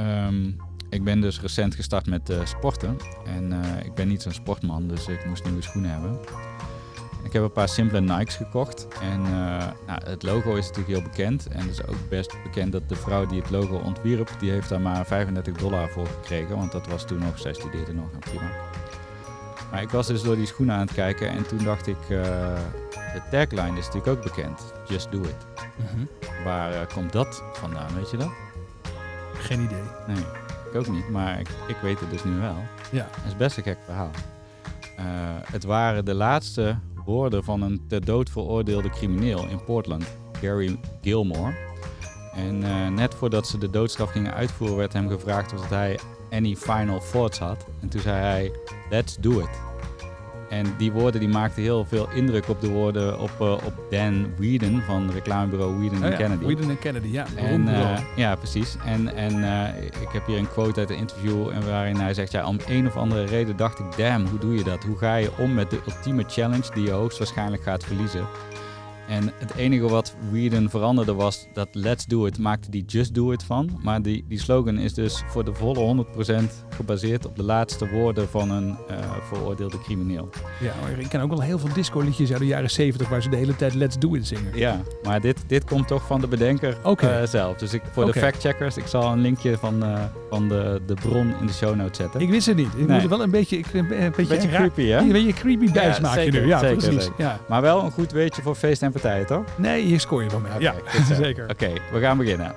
Ehm, ik ben dus recent gestart met uh, sporten. En uh, ik ben niet zo'n sportman, dus ik moest nieuwe schoenen hebben. Ik heb een paar simpele Nikes gekocht. En uh, nou, het logo is natuurlijk heel bekend. En het is ook best bekend dat de vrouw die het logo ontwierp, die heeft daar maar 35 dollar voor gekregen. Want dat was toen nog, zij studeerde nog, aan prima. Maar ik was dus door die schoenen aan het kijken en toen dacht ik, de tagline is natuurlijk ook bekend. Just do it. Mm Waar komt dat vandaan, weet je dat? Geen idee. Nee. Ik ook niet, maar ik, ik weet het dus nu wel. Ja. Het is best een gek verhaal. Uh, het waren de laatste woorden van een ter dood veroordeelde crimineel in Portland, Gary Gilmore. En uh, net voordat ze de doodstraf gingen uitvoeren, werd hem gevraagd of hij any final thoughts had. En toen zei hij: Let's do it. En die woorden die maakten heel veel indruk op de woorden op, uh, op Dan Whedon van reclamebureau Whedon oh, ja, Kennedy. Whedon Kennedy, ja. En, uh, ja, precies. En, en uh, ik heb hier een quote uit een interview en waarin hij zegt, ja, om een of andere reden dacht ik, damn, hoe doe je dat? Hoe ga je om met de ultieme challenge die je hoogstwaarschijnlijk gaat verliezen? En het enige wat Whedon veranderde was dat Let's Do It maakte die Just Do It van. Maar die, die slogan is dus voor de volle 100% gebaseerd op de laatste woorden van een uh, veroordeelde crimineel. Ja, maar ik ken ook wel heel veel disco liedjes uit de jaren 70 waar ze de hele tijd Let's Do It zingen. Ja, maar dit, dit komt toch van de bedenker okay. uh, zelf. Dus ik, voor okay. de factcheckers, ik zal een linkje van, uh, van de, de bron in de show notes zetten. Ik wist het niet. Ik nee. moet wel een beetje, ik, een beetje, beetje creepy, hè? Een beetje creepy bijs ja, maken zeker, nu. Ja, zeker, precies. Zeker. Ja. Maar wel een goed weetje voor feest en partijen, toch? Nee, hier scoor je mij. Okay, ja, zeker. Oké, okay, we gaan beginnen.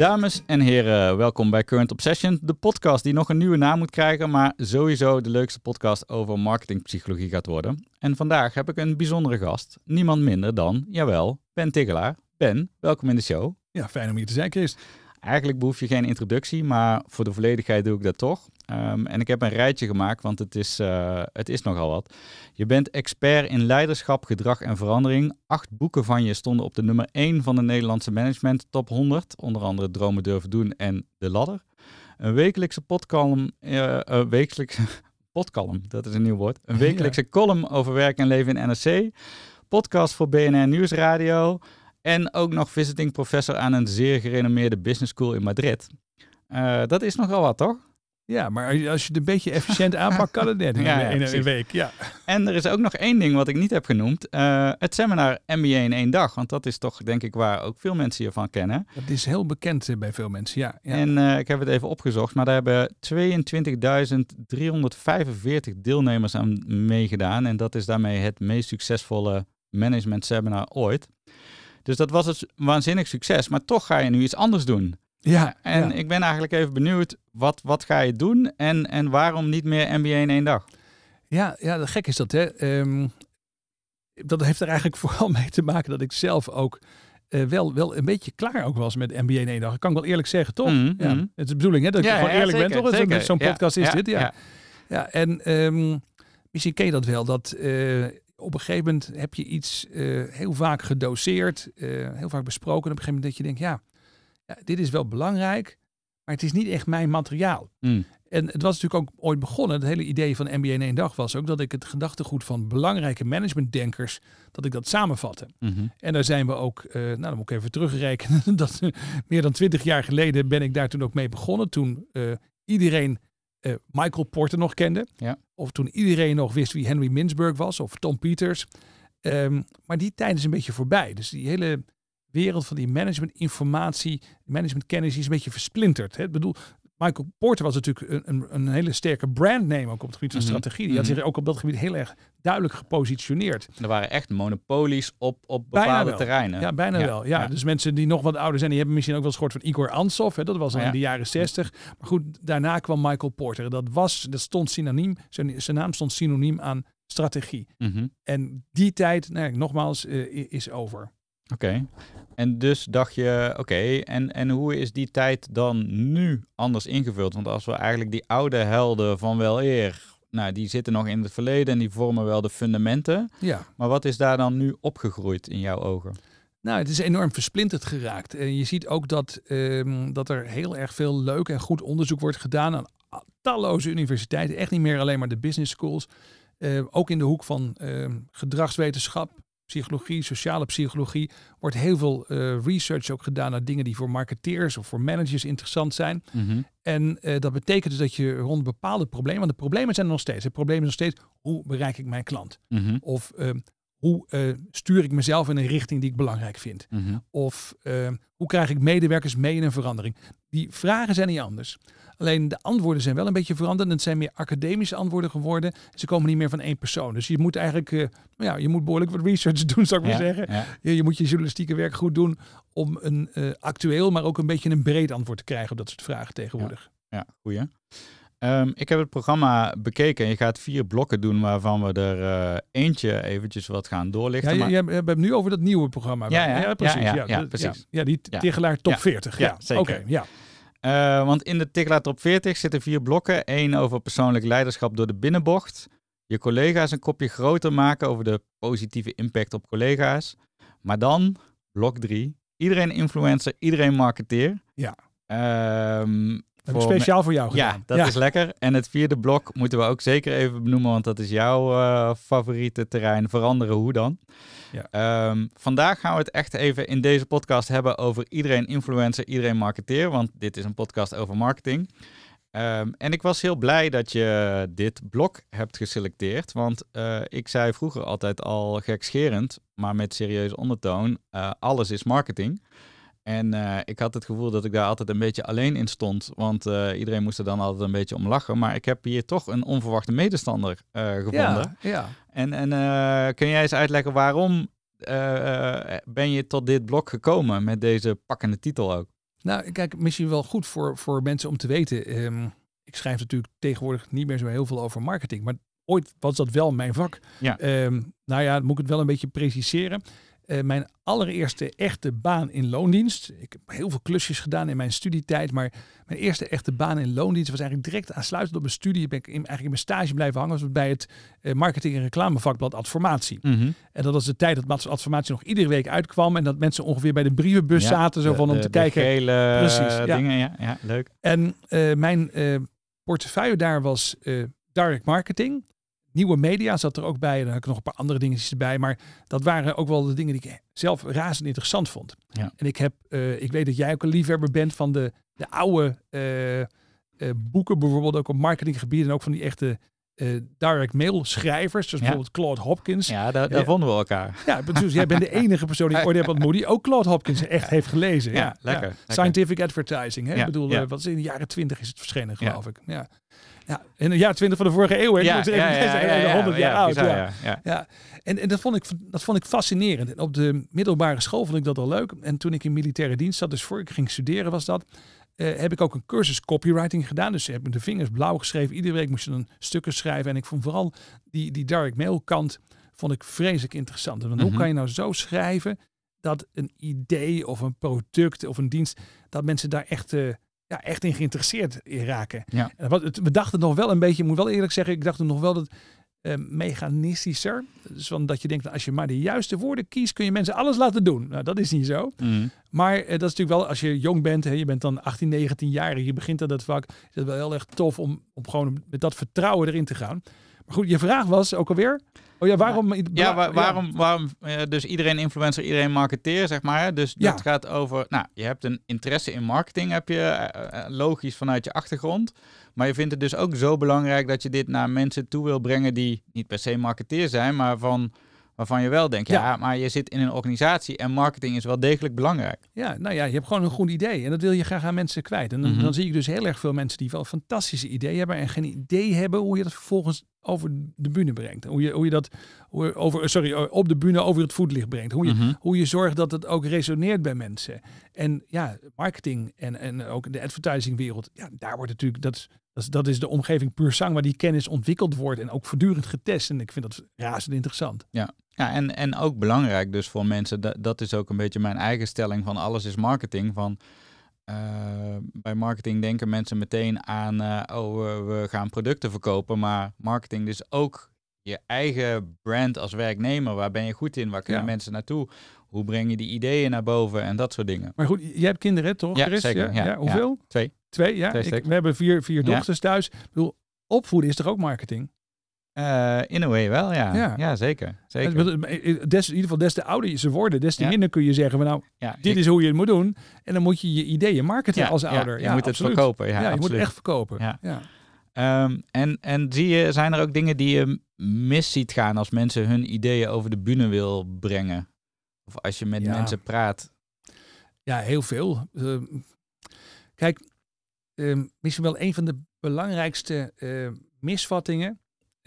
Dames en heren, welkom bij Current Obsession, de podcast die nog een nieuwe naam moet krijgen, maar sowieso de leukste podcast over marketingpsychologie gaat worden. En vandaag heb ik een bijzondere gast, niemand minder dan, jawel, Ben Tigelaar. Ben, welkom in de show. Ja, fijn om hier te zijn, Chris. Eigenlijk behoef je geen introductie, maar voor de volledigheid doe ik dat toch. Um, en ik heb een rijtje gemaakt, want het is, uh, het is nogal wat. Je bent expert in leiderschap, gedrag en verandering. Acht boeken van je stonden op de nummer 1 van de Nederlandse Management Top 100. Onder andere Dromen Durven Doen en De Ladder. Een wekelijkse podcolumn, uh, uh, wekelijkse podcolumn, dat is een nieuw woord. Een wekelijkse ja. column over werk en leven in NRC. Podcast voor BNR Nieuwsradio. En ook nog visiting professor aan een zeer gerenommeerde business school in Madrid. Uh, dat is nogal wat, toch? Ja, maar als je het een beetje efficiënt aanpakt, kan het net in, ja, in, in een week. Ja. En er is ook nog één ding wat ik niet heb genoemd. Uh, het seminar MBA in één dag. Want dat is toch, denk ik, waar ook veel mensen hiervan kennen. Dat is heel bekend uh, bij veel mensen, ja. ja. En uh, ik heb het even opgezocht. Maar daar hebben 22.345 deelnemers aan meegedaan. En dat is daarmee het meest succesvolle management seminar ooit. Dus dat was het waanzinnig succes. Maar toch ga je nu iets anders doen. Ja, en ja. ik ben eigenlijk even benieuwd, wat, wat ga je doen en, en waarom niet meer NBA in één dag? Ja, ja gek is dat, hè. Um, dat heeft er eigenlijk vooral mee te maken dat ik zelf ook uh, wel, wel een beetje klaar ook was met NBA in één dag. Dat kan ik wel eerlijk zeggen, toch? Mm, ja, mm. Het is de bedoeling, hè, dat ja, ik gewoon eerlijk zeker, ben, toch? Zo'n podcast is dit, ja. Ja, en um, misschien ken je dat wel, dat... Uh, op een gegeven moment heb je iets uh, heel vaak gedoseerd, uh, heel vaak besproken. En op een gegeven moment dat je denkt, ja, ja, dit is wel belangrijk, maar het is niet echt mijn materiaal. Mm. En het was natuurlijk ook ooit begonnen, het hele idee van MBA in één dag was ook dat ik het gedachtegoed van belangrijke managementdenkers, dat ik dat samenvatte. Mm -hmm. En daar zijn we ook, uh, nou dan moet ik even terugrekenen, dat meer dan twintig jaar geleden ben ik daar toen ook mee begonnen. Toen iedereen uh, Michael Porter nog kende. Ja. Of toen iedereen nog wist wie Henry Mintzberg was of Tom Peters. Um, maar die tijd is een beetje voorbij. Dus die hele wereld van die managementinformatie, managementkennis is een beetje versplinterd. Hè? Ik bedoel, Michael Porter was natuurlijk een, een, een, hele sterke brandname ook op het gebied van Mhm. strategie. Die had zich ook op dat gebied heel erg duidelijk gepositioneerd. Er waren echt monopolies op, op bepaalde terreinen. Ja, bijna Ja, wel. Ja. ja. Dus mensen die nog wat ouder zijn, die hebben misschien ook wel eens gehoord van Igor Ansov. Hè? Dat was al Ja. in de jaren 60. Maar goed, daarna kwam Michael Porter. Dat was, dat stond synoniem, zijn, zijn naam stond synoniem aan strategie. Mhm. En die tijd, nou, ja, nogmaals, eh, is over. Oké. En dus dacht je, oké, en, en hoe is die tijd dan nu anders ingevuld? Want als we eigenlijk die oude helden van wel eer nou, die zitten nog in het verleden en die vormen wel de fundamenten. Ja. Maar wat is daar dan nu opgegroeid in jouw ogen? Nou, het is enorm versplinterd geraakt. En je ziet ook dat, ehm, dat er heel erg veel leuk en goed onderzoek wordt gedaan aan talloze universiteiten. Echt niet meer alleen maar de business schools. Eh, ook in de hoek van ehm, gedragswetenschap, psychologie, sociale psychologie, wordt heel veel eh, research ook gedaan naar dingen die voor marketeers of voor managers interessant zijn. En eh, dat betekent dus dat je rond bepaalde problemen, want de problemen zijn er nog steeds. Het probleem is nog steeds, hoe bereik ik mijn klant? Mhm. Of ehm, hoe eh, stuur ik mezelf in een richting die ik belangrijk vind? Mhm. Of ehm, hoe krijg ik medewerkers mee in een verandering? Die vragen zijn niet anders. Alleen de antwoorden zijn wel een beetje veranderd. Het zijn meer academische antwoorden geworden. Ze komen niet meer van één persoon. Dus je moet eigenlijk, nou ja, je moet behoorlijk wat research doen, zou ik maar Ja, zeggen. ja. Je, je moet je journalistieke werk goed doen om een eh, actueel, maar ook een beetje een breed antwoord te krijgen op dat soort vragen tegenwoordig. Ja, goeie. Ehm, ik heb het programma bekeken en je gaat vier blokken doen waarvan we er eh, eentje eventjes wat gaan Ja, doorlichten. je, maar- je, hebt- nu over dat nieuwe programma. Ja, ja. precies. Ja, Ja, ja, ja, precies. Ja, die Ja. Tegelaar top Ja. 40. Ja, Ja, zeker. Oké, ja. Eh, want in de Tegelaar Top 40 zitten vier blokken. Eén over persoonlijk leiderschap door de binnenbocht. Je collega's een kopje groter maken over de positieve impact op collega's. Maar dan, blok drie. Iedereen influencer, iedereen marketeer. Ja. Ehm, Dat heb ik voor me- speciaal voor jou Ja, gedaan. dat is lekker. En het vierde blok moeten we ook zeker even benoemen, want dat is jouw eh, favoriete terrein. Veranderen hoe dan? Ja. Ehm, vandaag gaan we het echt even in deze podcast hebben over iedereen influencer, iedereen marketeer, want dit is een podcast over marketing. Ehm, en ik was heel blij dat je dit blok hebt geselecteerd, want eh, ik zei vroeger altijd al gekscherend, maar met serieuze ondertoon, eh, alles is marketing. En eh, ik had het gevoel dat ik daar altijd een beetje alleen in stond. Want eh, iedereen moest er dan altijd een beetje om lachen. Maar ik heb hier toch een onverwachte medestander eh, gevonden. Ja, ja. En, en kun jij eens uitleggen waarom ben je tot dit blok gekomen met deze pakkende titel ook? Nou, kijk, misschien wel goed voor, voor mensen om te weten. ehm, ik schrijf natuurlijk tegenwoordig niet meer zo heel veel over marketing. Maar ooit was dat wel mijn vak. Ja. Ehm, nou ja, dan moet ik het wel een beetje preciseren. Eh, mijn allereerste echte baan in loondienst. Ik heb heel veel klusjes gedaan in mijn studietijd. Maar mijn eerste echte baan in loondienst was eigenlijk direct aansluitend op mijn studie. Ben ik in, eigenlijk in mijn stage blijven hangen. Was bij het eh, marketing- en reclamevakblad Adformatie. En dat was de tijd dat Adformatie nog iedere week uitkwam. En dat mensen ongeveer bij de brievenbus Ja, zaten. Zo de- van om te de kijken. gele Precies, eh, ja. dingen, ja. ja, leuk. En mijn portefeuille daar was direct marketing. Nieuwe media zat er ook bij. En dan had ik nog een paar andere dingetjes erbij. Maar dat waren ook wel de dingen die ik zelf razend interessant vond. Ja. En ik heb, eh, ik weet dat jij ook een liefhebber bent van de, de oude eh, eh, boeken, bijvoorbeeld ook op marketinggebied. En ook van die echte direct mail schrijvers. Zoals Ja. bijvoorbeeld Claude Hopkins. Ja, Ja, daar, daar Ja. vonden we elkaar. dus jij bent de enige persoon die ik ooit heb ontmoet die ook Claude Hopkins echt heeft gelezen. Ja, lekker. Scientific advertising. Hè? Ja, ik bedoel, ja. wat is in de jaren twintig is het verschenen, geloof ik. Ja. Ja, in de jaren twintig van de vorige eeuw. Hè? Ja, ja, ja, ja, ja, 100 jaar ja, oud. ja. ja, en, en dat, vond ik, dat vond ik fascinerend. En op de middelbare school vond ik dat al leuk. En toen ik in militaire dienst zat, dus voor ik ging studeren was dat, eh, heb ik ook een cursus copywriting gedaan. Dus ik heb de vingers blauw geschreven. Iedere week moest je dan stukken schrijven. En ik vond vooral die, die direct mail kant vond ik vreselijk interessant. Want Mhm. hoe kan je nou zo schrijven dat een idee of een product of een dienst, dat mensen daar echt... eh, ja, echt in geïnteresseerd in raken. Ja. Het, we dachten nog wel een beetje, ik moet wel eerlijk zeggen, ik dacht nog wel dat eh, mechanistischer. Dus van dat je denkt, nou, als je maar de juiste woorden kiest, kun je mensen alles laten doen. Nou, dat is niet zo. Mm. Maar eh, dat is natuurlijk wel, als je jong bent, hè, je bent dan 18, 19 jaar, en je begint aan dat vak, is het wel heel erg tof om, om gewoon met dat vertrouwen erin te gaan. Goed, je vraag was ook alweer, oh ja, waarom? Ja, wa- waarom, waarom eh, dus iedereen influencer, iedereen marketeer, zeg maar. Dus Ja. dat gaat over, nou, je hebt een interesse in marketing, heb je eh, eh, logisch vanuit je achtergrond. Maar je vindt het dus ook zo belangrijk dat je dit naar mensen toe wil brengen die niet per se marketeer zijn, maar van, waarvan je wel denkt, ja. Ja. maar je zit in een organisatie en marketing is wel degelijk belangrijk. Ja, nou ja, je hebt gewoon een goed idee en dat wil je graag aan mensen kwijt. En dan, Mhm. dan zie ik dus heel erg veel mensen die wel fantastische ideeën hebben en geen idee hebben hoe je dat vervolgens over de bühne brengt. Hoe je, hoe je dat hoe over, sorry, op de bühne over het voetlicht brengt. Hoe je, Mhm. hoe je zorgt dat het ook resoneert bij mensen. En ja, marketing en, en ook de advertisingwereld, ja, daar wordt natuurlijk, dat, is- dat, is, dat is de omgeving puur zang waar die kennis ontwikkeld wordt en ook voortdurend getest. En ik vind dat razend interessant. Ja, en, en ook belangrijk dus voor mensen, dat, dat is ook een beetje mijn eigen stelling van alles is marketing. Van, eh, bij marketing denken mensen meteen aan, eh, oh, we, we gaan producten verkopen. Maar marketing dus ook je eigen brand als werknemer. Waar ben je goed in? Waar kunnen Ja. mensen naartoe? Hoe breng je die ideeën naar boven en dat soort dingen? Maar goed, jij hebt kinderen, toch? Ja, Chris? zeker, ja, ja. hoeveel? Twee. Twee, ja. Twee Ik- stuks. we hebben vier, vier dochters thuis. Ik bedoel, opvoeden is toch ook marketing? Eh, in a way wel, ja. Ja. Ja, zeker. zeker. Eh, Des, in ieder geval, des te ouder ze worden, des te Ja. minder kun je zeggen, van, nou, ja, dit is hoe je het moet doen. En dan moet je je ideeën marketen als ouder. je moet het verkopen. Ja, Ja, je moet het echt verkopen. Ja. Ja. Ehm, en, en zie je, zijn er ook dingen die je mis ziet gaan als mensen hun ideeën over de bühne wil brengen? Of als je met mensen praat? Ja, heel veel. Ehm, kijk, ehm, misschien wel een van de belangrijkste eh, misvattingen.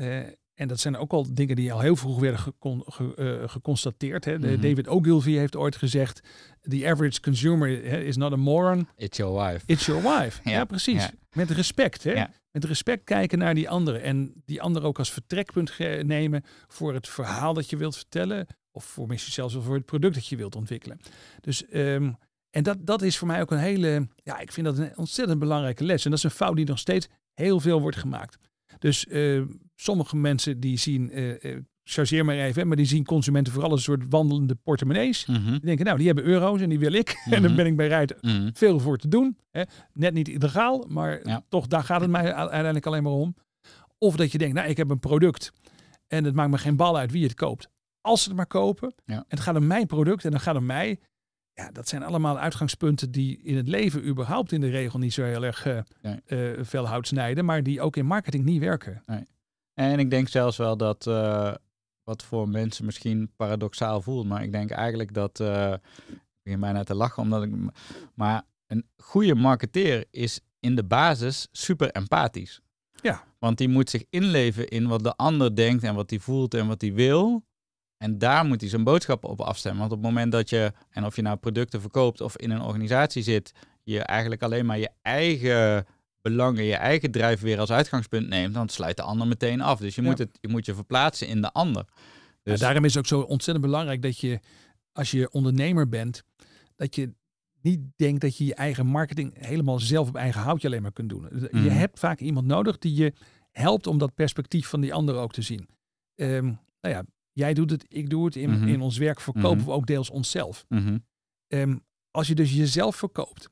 Eh, en dat zijn ook al dingen die al heel vroeg werden gecon- ge- eh, geconstateerd. Hè. De- Mhm. David Ogilvy heeft ooit gezegd: The average consumer is not a moron, It's your wife. it's your wife. ja, Ja, precies. ja. Met respect. Hè? Ja. Met respect kijken naar die andere. En die andere ook als vertrekpunt nemen voor het verhaal dat je wilt vertellen. Of voor misschien zelfs wel voor het product dat je wilt ontwikkelen. Dus, ehm, en dat, dat is voor mij ook een hele, ja, ik vind dat een ontzettend belangrijke les. En dat is een fout die nog steeds heel veel wordt gemaakt. Dus eh, sommige mensen die zien, eh, eh, chargeer maar even, maar die zien consumenten vooral als een soort wandelende portemonnees. Mhm, Die denken, nou, die hebben euro's en die wil ik. en dan Mhm. ben ik bereid mhm. veel voor te doen. Hè. Net niet illegaal, maar Ja. toch, daar gaat het mij uiteindelijk alleen maar om. Of dat je denkt, nou, ik heb een product en het maakt me geen bal uit wie het koopt. Als ze het maar kopen, Ja. en het gaat om mijn product en dan gaat het om mij. Ja, dat zijn allemaal uitgangspunten die in het leven überhaupt in de regel niet zo heel erg Nee. eh, fel hout snijden, maar die ook in marketing niet werken. En ik denk zelfs wel dat, eh, wat voor mensen misschien paradoxaal voelt, maar ik denk eigenlijk dat, ik begin bijna te lachen omdat ik, maar een goede marketeer is in de basis super empathisch. Ja. Want die moet zich inleven in wat de ander denkt en wat hij voelt en wat hij wil. En daar moet hij zijn boodschap op afstemmen. Want op het moment dat je, en of je nou producten verkoopt of in een organisatie zit, je eigenlijk alleen maar je eigen belangen, je eigen drijfveer als uitgangspunt neemt, dan sluit de ander meteen af. Dus je, Ja. moet, het, je moet je verplaatsen in de ander. Dus Ja, daarom is het ook zo ontzettend belangrijk dat je, als je ondernemer bent, dat je niet denkt dat je je eigen marketing helemaal zelf op eigen houtje alleen maar kunt doen. Je Mhm. hebt vaak iemand nodig die je helpt om dat perspectief van die ander ook te zien. Ehm, nou ja, jij doet het, ik doe het. In, Mhm. in ons werk verkopen Mhm. we ook deels onszelf. Mhm. Ehm, als je dus jezelf verkoopt.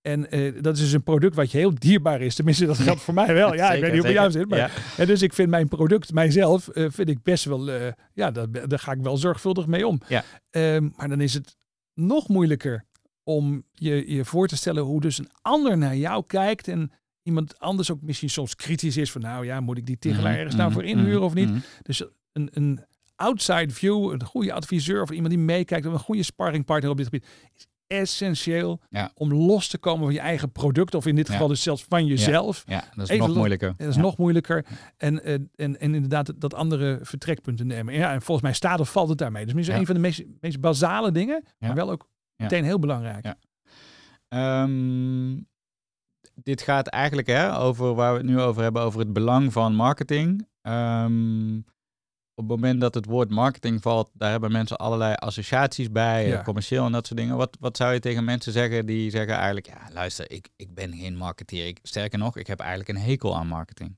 En eh, dat is dus een product wat je heel dierbaar is. Tenminste, dat geldt voor mij wel. Ja, ik weet niet hoe het jou zit. Maar Ja. dus ik vind mijn product, mijzelf, eh, vind ik best wel, eh, ja, daar, daar ga ik wel zorgvuldig mee om. Ja. Ehm, maar dan is het nog moeilijker om je, je voor te stellen hoe dus een ander naar jou kijkt en iemand anders ook misschien soms kritisch is van, nou ja, moet ik die tegelaar Mhm, ergens nou voor inhuren of niet? Dus een, een outside view, een goede adviseur of iemand die meekijkt, of een goede sparringpartner op dit gebied, is essentieel Ja. om los te komen van je eigen product, of in dit Ja. geval dus zelfs van jezelf. Ja, dat is Even nog moeilijker. Dat is nog moeilijker. En, eh, en, en inderdaad dat andere vertrekpunten nemen. Ja, en volgens mij staat of valt het daarmee. Dus misschien een van de meest, meest basale dingen, maar wel ook meteen heel belangrijk. Ja. Ehm, dit gaat eigenlijk hè, over waar we het nu over hebben, over het belang van marketing. Ehm, op het moment dat het woord marketing valt, daar hebben mensen allerlei associaties bij, Ja. commercieel en dat soort dingen. Wat, wat zou je tegen mensen zeggen die zeggen eigenlijk, ja luister, ik, ik ben geen marketeer. Ik, sterker nog, ik heb eigenlijk een hekel aan marketing.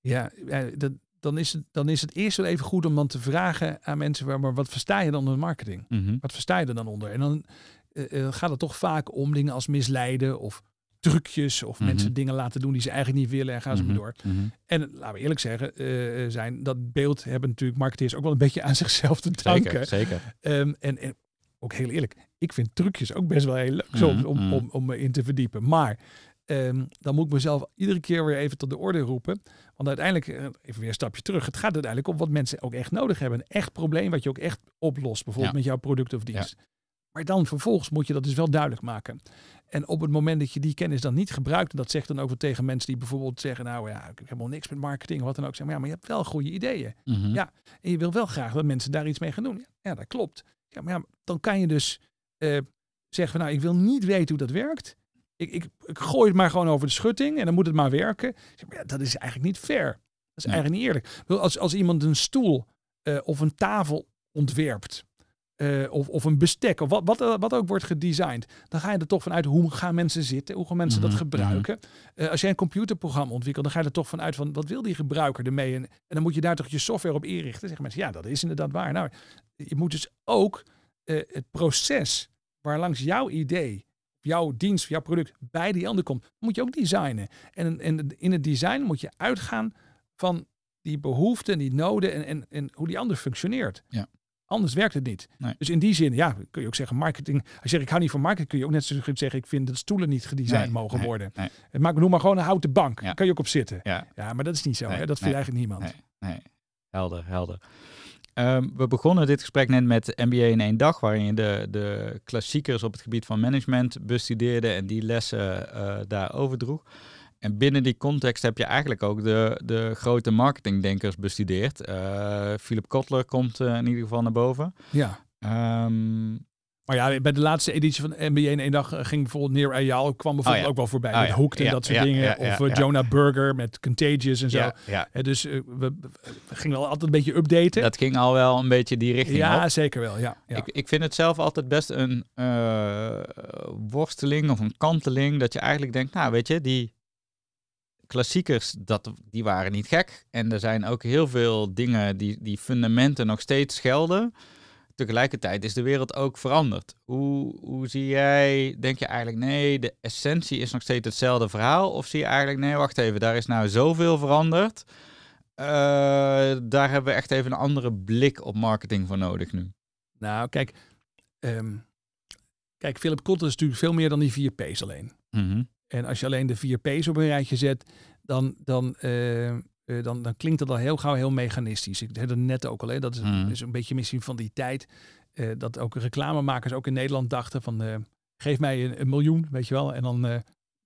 Ja, eh, dat, dan, is het, dan is het eerst wel even goed om dan te vragen aan mensen, maar, maar wat versta je dan onder marketing? Mhm. Wat versta je er dan onder? En dan eh, eh, gaat het toch vaak om dingen als misleiden of trucjes of Mhm. mensen dingen laten doen die ze eigenlijk niet willen en gaan ze Mhm. maar door. Mhm. En laten we eerlijk zeggen, eh, eh, zijn dat beeld hebben natuurlijk marketeers ook wel een beetje aan zichzelf te danken. Zeker, zeker. Ehm, en, en ook heel eerlijk, ik vind trucjes ook best wel heel leuk soms Mhm, om, mhm. om, om me in te verdiepen. Maar ehm, dan moet ik mezelf iedere keer weer even tot de orde roepen. Want uiteindelijk, eh, even weer een stapje terug, het gaat uiteindelijk om wat mensen ook echt nodig hebben. Een echt probleem wat je ook echt oplost, bijvoorbeeld Ja. met jouw product of dienst. Maar dan vervolgens moet je dat dus wel duidelijk maken. En op het moment dat je die kennis dan niet gebruikt, en dat zegt dan ook wel tegen mensen die bijvoorbeeld zeggen, nou ja, ik heb helemaal niks met marketing of wat dan ook. Zeg maar ja, maar je hebt wel goede ideeën. Mhm. Ja. En je wil wel graag dat mensen daar iets mee gaan doen. Ja, dat klopt. Ja, maar ja, dan kan je dus eh, zeggen van nou, ik wil niet weten hoe dat werkt. Ik, ik, ik gooi het maar gewoon over de schutting en dan moet het maar werken. Zeg maar, ja, dat is eigenlijk niet fair. Dat is Nee. eigenlijk niet eerlijk. Als, als iemand een stoel eh, of een tafel ontwerpt eh, of, of een bestek, of wat, wat, wat ook wordt gedesigned, dan ga je er toch vanuit hoe gaan mensen zitten, hoe gaan mensen Mhm, dat gebruiken. Eh, als jij een computerprogramma ontwikkelt, dan ga je er toch vanuit van wat wil die gebruiker ermee? En, en dan moet je daar toch je software op inrichten. Zeggen mensen, ja, dat is inderdaad waar. Nou, je moet dus ook eh, het proces waar langs jouw idee, jouw dienst, jouw product bij die ander komt, moet je ook designen. En, en in het design moet je uitgaan van die behoeften, die noden en, en, en hoe die ander functioneert. Ja. Anders werkt het niet. Nee. Dus in die zin, ja, kun je ook zeggen marketing. Als je zegt ik hou niet van marketing, kun je ook net zo goed zeggen ik vind dat stoelen niet gedesigned Nee, mogen nee, worden. Het maakt noem maar gewoon een houten bank. Ja. Daar kan je ook op zitten. Ja, Ja, maar dat is niet zo. Hè? Dat vindt eigenlijk niemand. nee. Helder, helder. Ehm, we begonnen dit gesprek net met MBA in één dag, waarin je de, de klassiekers op het gebied van management bestudeerde en die lessen eh daar overdroeg. En binnen die context heb je eigenlijk ook de, de grote marketingdenkers bestudeerd. Eh, Philip Kotler komt eh, in ieder geval naar boven. Ja. Ehm, Maar ja, bij de laatste editie van NBA in één dag eh, ging bijvoorbeeld Neer Ayal kwam bijvoorbeeld ja. ook wel voorbij. Oh met ja. Hooked en Ja, dat soort dingen. of. Jonah Burger met Contagious en zo. ja, dus we, we gingen wel altijd een beetje updaten. dat ging al wel een beetje die richting ja, op. zeker wel. Ja, ja. Ik, ik vind het zelf altijd best een worsteling of een kanteling. Dat je eigenlijk denkt, nou weet je, die klassiekers, dat, die waren niet gek. En er zijn ook heel veel dingen die, die fundamenten nog steeds gelden. Tegelijkertijd is de wereld ook veranderd. Hoe, hoe zie jij, denk je eigenlijk, nee, de essentie is nog steeds hetzelfde verhaal? Of zie je eigenlijk, nee, wacht even, daar is nou zoveel veranderd. Eh, daar hebben we echt even een andere blik op marketing voor nodig nu. Nou, kijk. ehm, kijk, Philip Kotler is natuurlijk veel meer dan die vier P's alleen. Mhm. En als je alleen de vier P's op een rijtje zet, dan, dan, eh, eh, dan, dan klinkt dat al heel gauw heel mechanistisch. Ik zei dat net ook al, hè? dat is, is een beetje misschien van die tijd. eh, dat ook reclamemakers ook in Nederland dachten van geef mij een, een miljoen, weet je wel. En dan eh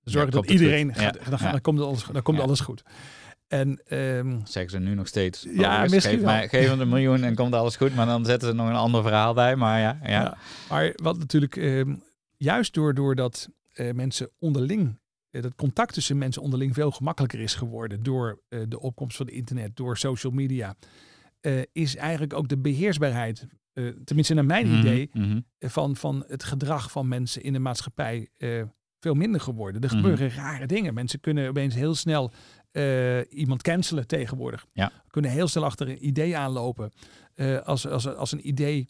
zorgen dat iedereen, gaat, Ja, dan, ja. dan komt, alles, dan komt Ja. alles goed. En ehm, Zeggen ze nu nog steeds. Ja, misschien geef, mij, geef hem een miljoen en komt alles goed. Maar dan zetten ze nog een ander verhaal bij. Maar ja, ja. Ja. Maar wat natuurlijk ehm, juist door, doordat eh, mensen onderling, dat contact tussen mensen onderling veel gemakkelijker is geworden door eh, de opkomst van het internet, door social media, eh, is eigenlijk ook de beheersbaarheid, eh, tenminste naar mijn Mhm, idee, mhm. eh, van, van het gedrag van mensen in de maatschappij eh, veel minder geworden. Er Mhm. gebeuren rare dingen. Mensen kunnen opeens heel snel eh, iemand cancelen tegenwoordig. Ja. Kunnen heel snel achter een idee aanlopen. Eh, als, als, als een idee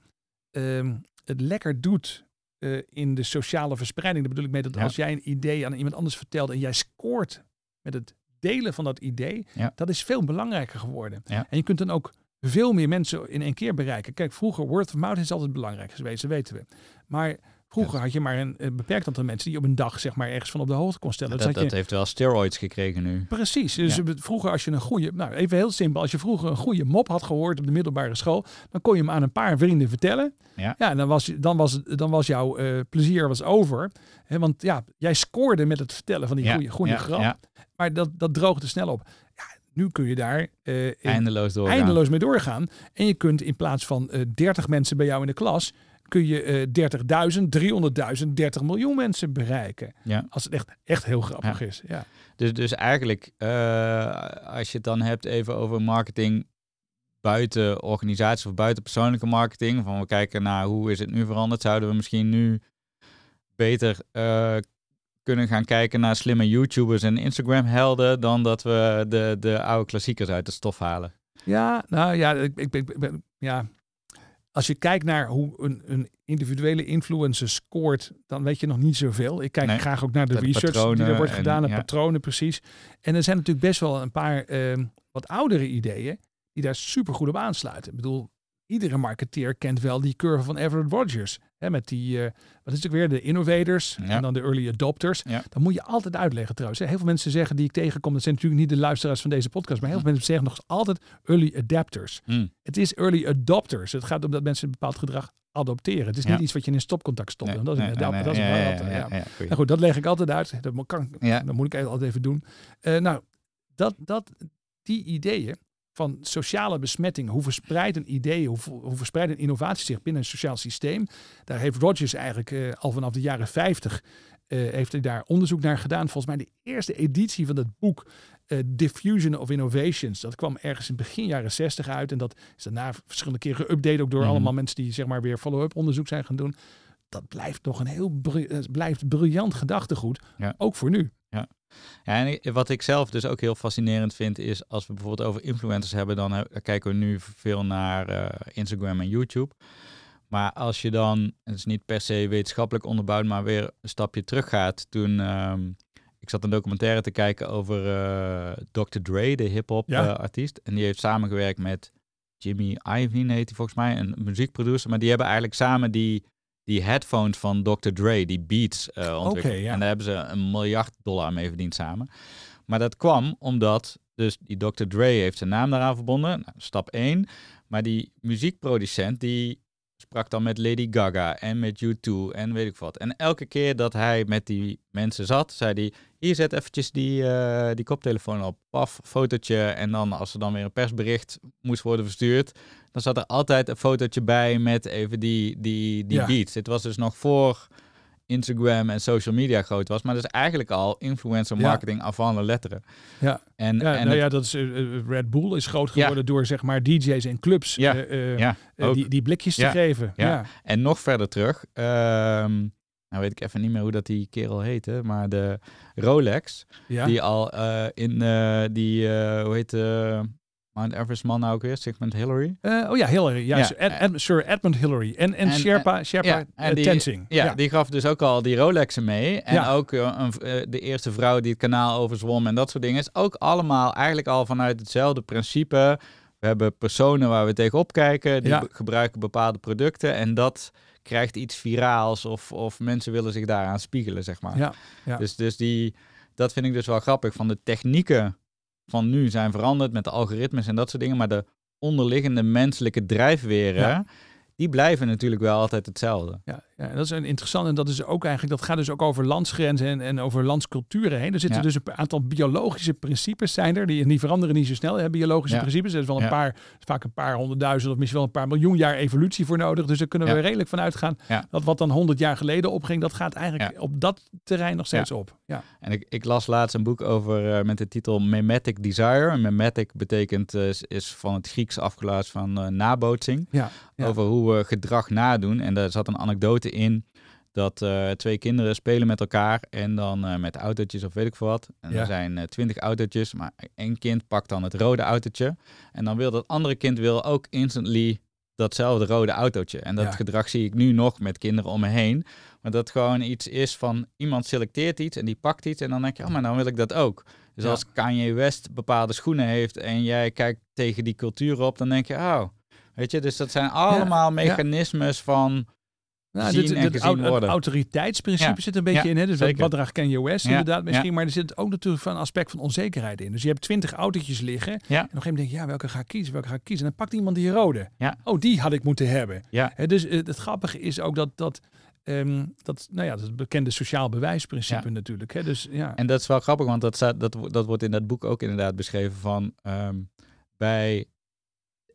ehm, het lekker doet eh, in de sociale verspreiding. Daar bedoel ik mee dat Ja. als jij een idee aan iemand anders vertelt en jij scoort met het delen van dat idee, Ja. dat is veel belangrijker geworden. Ja. En je kunt dan ook veel meer mensen in één keer bereiken. Kijk, vroeger, word of mouth is altijd belangrijk geweest, dat weten we. Maar vroeger had je maar een, een beperkt aantal mensen die op een dag zeg maar ergens van op de hoogte kon stellen. Dus Dat, je- dat heeft wel steroids gekregen nu. Precies. Dus Ja. vroeger als je een goede, nou even heel simpel, als je vroeger een goede mop had gehoord op de middelbare school, dan kon je hem aan een paar vrienden vertellen. Ja. Ja, en dan was, dan was, dan was jouw eh, plezier was over. Hè, want ja, jij scoorde met het vertellen van die goede, goede ja, grap. Maar dat, dat droogde snel op. Nu kun je daar eh, in- Eindeloos doorgaan. eindeloos mee doorgaan. En je kunt in plaats van eh 30 mensen bij jou in de klas, kun je eh 30.000, 300.000, 30 miljoen mensen bereiken. Ja. Als het echt, echt heel grappig is. Ja. Dus, dus eigenlijk, eh, als je het dan hebt even over marketing buiten organisatie of buiten persoonlijke marketing, van we kijken naar hoe is het nu veranderd, zouden we misschien nu beter eh, kunnen gaan kijken naar slimme YouTubers en Instagram-helden dan dat we de, de oude klassiekers uit de stof halen. Ja, nou ja, ik, ik, ik, ik ben- ja. Als je kijkt naar hoe een, een individuele influencer scoort, dan weet je nog niet zoveel. Ik kijk Nee, graag ook naar de de research die er wordt en- gedaan, ja. patronen precies. En er zijn natuurlijk best wel een paar ehm, wat oudere ideeën die daar super goed op aansluiten. Ik bedoel, iedere marketeer kent wel die curve van Everett Rogers. Hè, met die, eh, wat is het ook weer, de innovators Ja. en dan de early adopters. Ja. Dat moet je altijd uitleggen trouwens. hè. Heel veel mensen zeggen die ik tegenkom, dat zijn natuurlijk niet de luisteraars van deze podcast, maar heel veel mensen zeggen nog altijd early adapters. Hm. Het is early adopters. Het gaat om dat mensen een bepaald gedrag adopteren. Het is Ja. niet iets wat je in een stopcontact stopt. Nee, dat is nee, inderdaad, nee, dat is nee, wel ja. Nou goed, dat leg ik altijd uit. Dat, kan, dat moet ik altijd even doen. Eh, nou, dat, dat, die ideeën van sociale besmetting, hoe verspreidt een idee, hoe, hoe verspreidt een innovatie zich binnen een sociaal systeem. Daar heeft Rogers eigenlijk eh, al vanaf de jaren 50 eh, heeft hij daar onderzoek naar gedaan. Volgens mij de eerste editie van dat boek eh, Diffusion of Innovations. Dat kwam ergens in begin jaren 60 uit. En dat is daarna verschillende keren geüpdate. Ook door Mhm. allemaal mensen die zeg maar weer follow-up onderzoek zijn gaan doen. Dat blijft nog een heel bri- blijft briljant gedachtegoed. Ja. Ook voor nu. Ja, en ik- wat ik zelf dus ook heel fascinerend vind, is als we bijvoorbeeld over influencers hebben, dan kijken we nu veel naar eh, Instagram en YouTube. Maar als je dan, het is niet per se wetenschappelijk onderbouwd, maar weer een stapje terug gaat. Toen, ehm, ik zat een documentaire te kijken over eh, Dr. Dre, de hip-hop Ja. eh, artiest. En die heeft samengewerkt met Jimmy Iovine, heet hij volgens mij, een muziekproducer. Maar die hebben eigenlijk samen die, die headphones van Dr. Dre, die Beats, ontwikkeld. Ja. En daar hebben ze een miljard dollar mee verdiend samen. Maar dat kwam omdat dus die Dr. Dre heeft zijn naam daaraan verbonden. Nou, stap 1. Maar die muziekproducent die sprak dan met Lady Gaga en met U2 en weet ik wat. En elke keer dat hij met die mensen zat, zei hij... Hier zet eventjes die, eh, die koptelefoon op. Paf, fotootje. En dan als er dan weer een persbericht moest worden verstuurd... dan zat er altijd een fotootje bij met even die, die, die Ja. beats. Dit was dus nog voor Instagram en social media groot was. Maar dat is eigenlijk al influencer Ja. marketing avant de letteren. Ja. En, Ja, en nou ja, dat is, eh, eh, Red Bull is groot Ja. geworden door zeg maar DJ's en clubs Ja, ja, ook. die, die blikjes Ja, te geven. ja. Ja. En nog verder terug, ehm, nou weet ik even niet meer hoe dat die kerel heette, maar de Rolex, Ja. die al in die, hoe heet Mount Everest man nou ook weer, Sigmund Hillary? Eh, oh ja, Hillary. Ja, Ja, Sir, Ed- eh, Ed- Sir Edmund Hillary. En, en, En- Sherpa, Sherpa ja, en eh, die- Tenzing. Ja, die gaf dus ook al die Rolexen mee. En ook eh, een, eh, de eerste vrouw die het kanaal overzwom en dat soort dingen. Is ook allemaal eigenlijk al vanuit hetzelfde principe. We hebben personen waar we tegenop kijken, die gebruiken bepaalde producten. En dat krijgt iets viraals of, of mensen willen zich daaraan spiegelen, zeg maar. Ja, ja. Dus, dus die, dat vind ik dus wel grappig. Van de technieken van nu zijn veranderd met de algoritmes en dat soort dingen. Maar de onderliggende menselijke drijfveren, Ja. die blijven natuurlijk wel altijd hetzelfde. Ja, ja, dat is een interessant. En dat is ook eigenlijk, dat gaat dus ook over landsgrenzen en, en over landsculturen heen. Er zitten Ja. dus een aantal biologische principes zijn er. Die, die veranderen niet zo snel. Hè, biologische Ja. principes. Er is wel een Ja. paar, vaak een paar honderdduizend of misschien wel een paar miljoen jaar evolutie voor nodig. Dus daar kunnen we redelijk van uitgaan dat wat dan honderd jaar geleden opging, dat gaat eigenlijk op dat terrein nog steeds op. Ja. En ik, ik las laatst een boek over eh, met de titel Memetic Desire. Memetic betekent eh, is, van het Grieks afgeleid van eh, nabootsing. Over hoe we gedrag nadoen. En daar zat een anekdote in dat eh, twee kinderen spelen met elkaar en dan eh, met autootjes of weet ik veel wat. En Ja. er zijn eh, twintig autootjes, maar één kind pakt dan het rode autootje. En dan wil dat andere kind wil ook instantly datzelfde rode autootje. En dat Ja. gedrag zie ik nu nog met kinderen om me heen. Maar dat gewoon iets is van iemand selecteert iets en die pakt iets en dan denk je, oh, maar dan wil ik dat ook. Dus Ja. als Kanye West bepaalde schoenen heeft en jij kijkt tegen die cultuur op, dan denk je, oh, weet je, dus dat zijn allemaal mechanismes van Nou, zien dit, en dit gezien au- het autoriteitsprincipe Ja. zit een beetje Ja, in. Hè? Dus zeker. wat, draagt Kanye West Ja, inderdaad misschien. Maar er zit ook natuurlijk van een aspect van onzekerheid in. Dus je hebt twintig autootjes liggen. En op een gegeven moment denk je, ja, welke ga ik kiezen? Welke ga ik kiezen? En dan pakt iemand die rode. Oh, die had ik moeten hebben. Ja. Hè, dus eh, het grappige is ook dat, dat, ehm, dat, nou ja, dat bekende sociaal bewijsprincipe Ja. natuurlijk. Hè? Dus ja. En dat is wel grappig, want dat, staat, dat, dat wordt in dat boek ook inderdaad beschreven van ehm, bij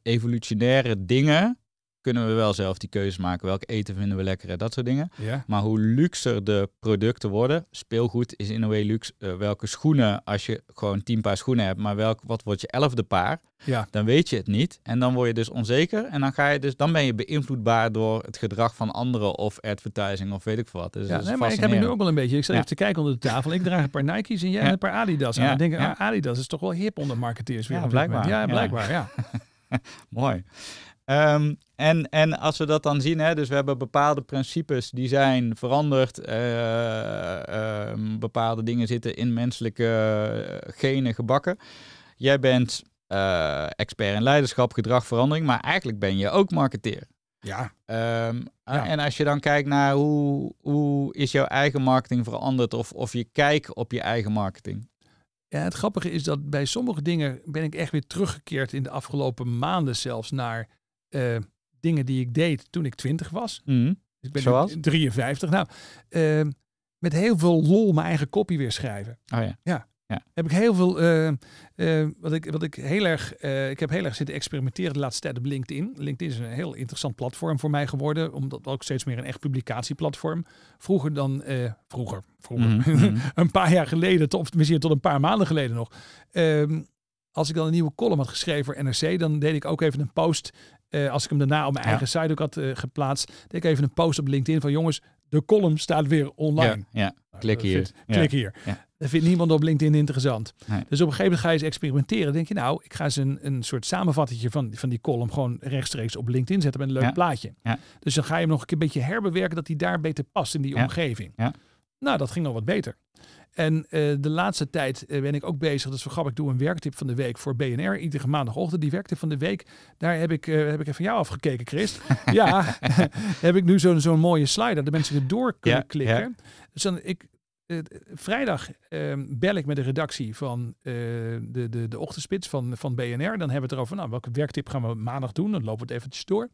evolutionaire dingen kunnen we wel zelf die keuze maken. Welk eten vinden we lekker en dat soort dingen. ja. Maar hoe luxer de producten worden, speelgoed is in een way luxe. eh, welke schoenen, als je gewoon tien paar schoenen hebt, maar welk, wat wordt je elfde paar, ja. dan weet je het niet. En dan word je dus onzeker. En dan, ga je dus, dan ben je beïnvloedbaar door het gedrag van anderen of advertising of weet ik wat. Dus Ja, nee, maar ik heb het nu ook wel een beetje. Ik zat Ja. even te kijken onder de tafel. Ik draag een paar Nike's en jij Ja. een paar Adidas. Ja, Dan denk ik, ah, Adidas is toch wel hip onder marketeers. weer Ja, blijkbaar. Ja. blijkbaar. Ja. Mooi. Ehm, en, en als we dat dan zien, hè, dus we hebben bepaalde principes die zijn veranderd. eh, ehm, bepaalde dingen zitten in menselijke eh, genen gebakken. Jij bent eh, expert in leiderschap, gedrag, verandering, maar eigenlijk ben je ook marketeer. ja. Ehm, Ja. En als je dan kijkt naar hoe, hoe is jouw eigen marketing veranderd of, of je kijk op je eigen marketing. Ja, het grappige is dat bij sommige dingen ben ik echt weer teruggekeerd in de afgelopen maanden zelfs naar eh, dingen die ik deed toen ik 20 was. Mhm. Ik ben Zoals? nu 53. Nou, eh, met heel veel lol mijn eigen kopie weer schrijven. Oh ja. Ja. Heb ik heel veel, eh, eh, wat, ik, wat ik heel erg, eh, ik heb heel erg zitten experimenteren de laatste tijd op LinkedIn. LinkedIn is een heel interessant platform voor mij geworden, omdat ook steeds meer een echt publicatieplatform. Vroeger dan, eh, vroeger, vroeger, Mhm, mhm. een paar jaar geleden, tot, misschien tot een paar maanden geleden nog. Als ik dan een nieuwe column had geschreven voor NRC, dan deed ik ook even een post. eh, als ik hem daarna op mijn Ja. eigen site ook had eh, geplaatst, deed ik even een post op LinkedIn van jongens, de column staat weer online. Ja, ja. Nou, Klik hier. vindt- Ja. Klik hier. Dat vindt niemand op LinkedIn interessant. Nee. Dus op een gegeven moment ga je eens experimenteren. Dan denk je, nou, ik ga eens een, een soort samenvattingje van, van die column gewoon rechtstreeks op LinkedIn zetten met een leuk plaatje. Ja. Dus dan ga je hem nog een beetje herbewerken dat hij daar beter past in die omgeving. Ja. Nou, dat ging al wat beter. En eh, de laatste tijd eh, ben ik ook bezig. Dat is wel grappig. Ik doe een werktip van de week voor BNR. Iedere maandagochtend. Die werktip van de week. Daar heb ik, eh, heb ik even van jou afgekeken, Christ. ja, heb ik nu zo'n zo'n mooie slide. Dat mensen er door kunnen Ja, klikken. Dus dan ik. vrijdag eh, bel ik met de redactie van de, de, de ochtendspits van, van BNR. Dan hebben we het erover, nou, welke werktip gaan we maandag doen? Dan lopen we het eventjes door.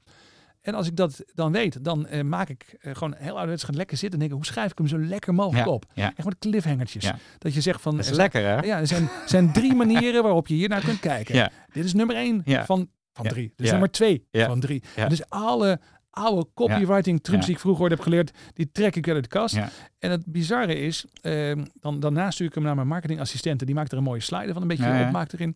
En als ik dat dan weet, dan eh, maak ik eh, gewoon heel ouderwets gaan lekker zitten en denken, hoe schrijf ik hem zo lekker mogelijk Ja, op? ja. Echt met cliffhangertjes. Ja. Dat je zegt van, Dat is er lekker, hè? ja, er zijn, zijn drie manieren waarop je hier naar kunt kijken. Ja. Dit is nummer één Ja. van, van drie. Dit is nummer twee Ja. van drie. Ja. Dus alle oude copywriting trucs die ik vroeger ooit heb geleerd, die trek ik uit de kast. En het bizarre is, ehm, dan, daarna stuur ik hem naar mijn marketingassistenten. Die maakt er een mooie slide van, een beetje ja. opmaakt erin.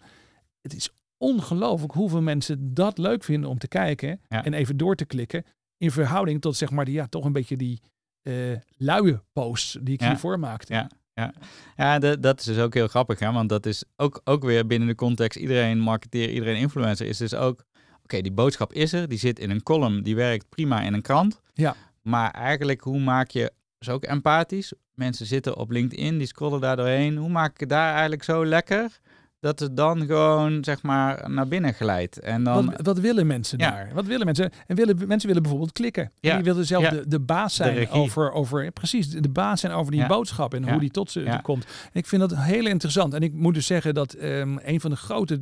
Het is ongelooflijk hoeveel mensen dat leuk vinden om te kijken Ja. en even door te klikken. In verhouding tot zeg maar die, ja, toch een beetje die eh luie posts die ik Ja. hiervoor maakte. Ja. Ja, ja dat, dat is dus ook heel grappig, hè? want dat is ook, ook weer binnen de context, iedereen marketeer, iedereen influencer, is dus ook, oké, die boodschap is er, die zit in een column, die werkt prima in een krant. Ja. Maar eigenlijk, hoe maak je, is ook empathisch, mensen zitten op LinkedIn, die scrollen daar doorheen, hoe maak ik het daar eigenlijk zo lekker, dat het dan gewoon, zeg maar, naar binnen glijdt. En dan, Wat, wat willen mensen Ja. daar? Wat willen mensen? En willen, mensen willen bijvoorbeeld klikken. Ja. Die willen zelf Ja. de, de baas zijn over, over, precies, de baas zijn over die boodschap en hoe die tot ze komt. En ik vind dat heel interessant. En ik moet dus zeggen dat ehm, een van de grote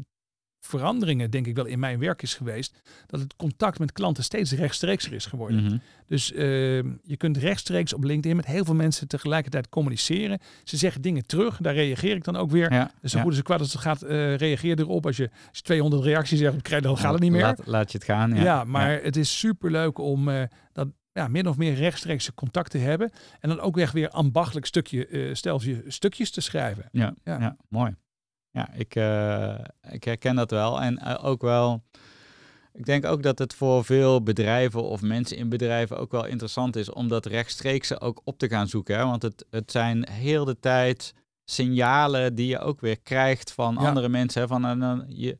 veranderingen, denk ik wel, in mijn werk is geweest, dat het contact met klanten steeds rechtstreekser is geworden. Mhm. Dus ehm, je kunt rechtstreeks op LinkedIn met heel veel mensen tegelijkertijd communiceren. Ze zeggen dingen terug, daar reageer ik dan ook weer. ja, Dus zo ja. goed als kwaad als het gaat, eh, reageer erop. Als je, als je 200 reacties zegt, krijg, dan gaat het niet meer. Laat, laat je het gaan. Ja, Ja, maar het is superleuk om eh, dat ja, min of meer rechtstreekse contact te hebben. En dan ook echt weer ambachtelijk stukje, eh steltje stukjes te schrijven. Ja, Ja. ja. mooi. Ja, ik, eh, ik herken dat wel. En eh, ook wel, ik denk ook dat het voor veel bedrijven of mensen in bedrijven ook wel interessant is om dat rechtstreeks ook op te gaan zoeken. Hè? Want het, het zijn heel de tijd signalen die je ook weer krijgt van Ja. andere mensen. Hè? Van, eh, dan je,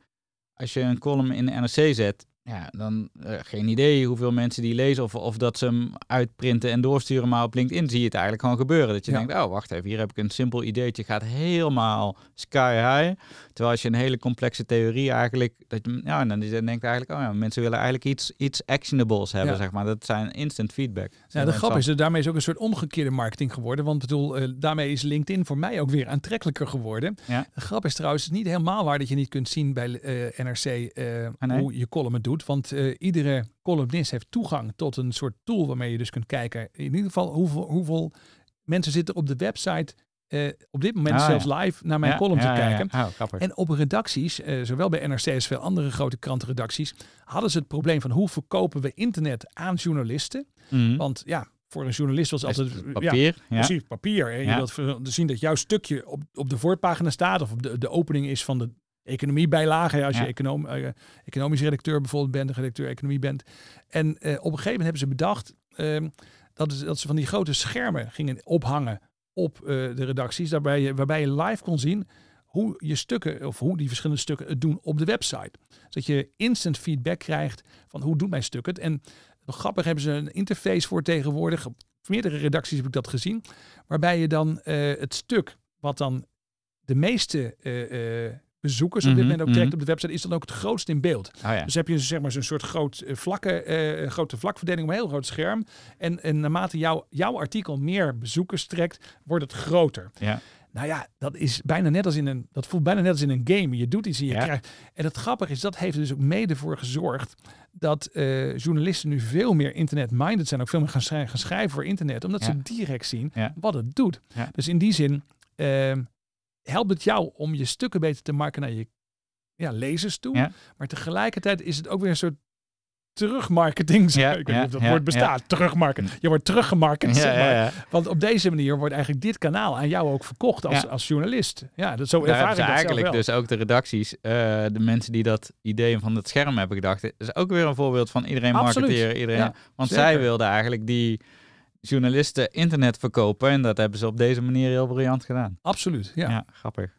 als je een column in de NRC zet, ja, dan eh, geen idee hoeveel mensen die lezen of, of dat ze hem uitprinten en doorsturen. Maar op LinkedIn zie je het eigenlijk gewoon gebeuren. Dat je Ja. denkt, oh wacht even, hier heb ik een simpel ideetje. Gaat helemaal sky high. Terwijl als je een hele complexe theorie eigenlijk, dat je, ja, en dan denkt eigenlijk, oh ja, mensen willen eigenlijk iets, iets actionables hebben, Ja. zeg maar. Dat zijn instant feedback. Ja, de grap is, dat daarmee is ook een soort omgekeerde marketing geworden. Want bedoel, eh, daarmee is LinkedIn voor mij ook weer aantrekkelijker geworden. Ja. De grap is trouwens, het is niet helemaal waar dat je niet kunt zien bij eh, NRC Ah, nee? hoe je column het doet. Want eh, iedere columnist heeft toegang tot een soort tool waarmee je dus kunt kijken. In ieder geval hoeveel, hoeveel mensen zitten op de website eh, op dit moment Ah, zelfs ja. live naar mijn Ja, column ja, te ja, kijken. Oh. En op redacties, eh, zowel bij NRC als veel andere grote krantenredacties, hadden ze het probleem van hoe verkopen we internet aan journalisten. Mhm. Want ja, voor een journalist was altijd het papier. Ja, precies papier. En je wilt zien dat jouw stukje op, op de voorpagina staat of op de, de opening is van de economiebijlage. hè, Als je Ja. eh, economisch redacteur bijvoorbeeld bent, een redacteur economie bent. En eh, op een gegeven moment hebben ze bedacht ehm, dat, dat ze van die grote schermen gingen ophangen op eh, de redacties, daarbij je, waarbij je live kon zien hoe je stukken of hoe die verschillende stukken het doen op de website. Zodat je instant feedback krijgt van hoe doet mijn stuk het. En grappig hebben ze een interface voor tegenwoordig. Op meerdere redacties heb ik dat gezien. Waarbij je dan het stuk wat dan de meeste bezoekers op dit Mhm, moment ook trekt mhm. op de website, is dan ook het grootst in beeld. Oh ja. Dus heb je zeg maar zo'n soort groot eh, vlakke, eh, grote vlakverdeling op een heel groot scherm. En, en naarmate jouw jouw artikel meer bezoekers trekt, wordt het groter. ja. Nou ja, dat is bijna net als in een. Dat voelt bijna net als in een game. Je doet iets en je Ja. krijgt. En het grappige is, dat heeft er dus ook mede voor gezorgd dat eh, journalisten nu veel meer internet-minded zijn. Ook veel meer gaan, schrij- gaan schrijven voor internet, omdat Ja. ze direct zien wat het doet. Dus in die zin. ehm, helpt het jou om je stukken beter te maken naar je ja, lezers toe. Ja. Maar tegelijkertijd is het ook weer een soort terugmarketing. Ja, ik weet niet ja, of dat woord bestaat. Terugmarketing. Je wordt teruggemarket. Zeg maar. Want op deze manier wordt eigenlijk dit kanaal aan jou ook verkocht als, als journalist. Ja, dat zo Daar ervaar hebben ik ze dat eigenlijk dus ook de redacties, eh, de mensen die dat idee van het scherm hebben gedacht. Dat is ook weer een voorbeeld van iedereen Absoluut. marketeren. Iedereen, want zeker. zij wilden eigenlijk die journalisten internet verkopen. En dat hebben ze op deze manier heel briljant gedaan. Absoluut, ja. Ja, grappig.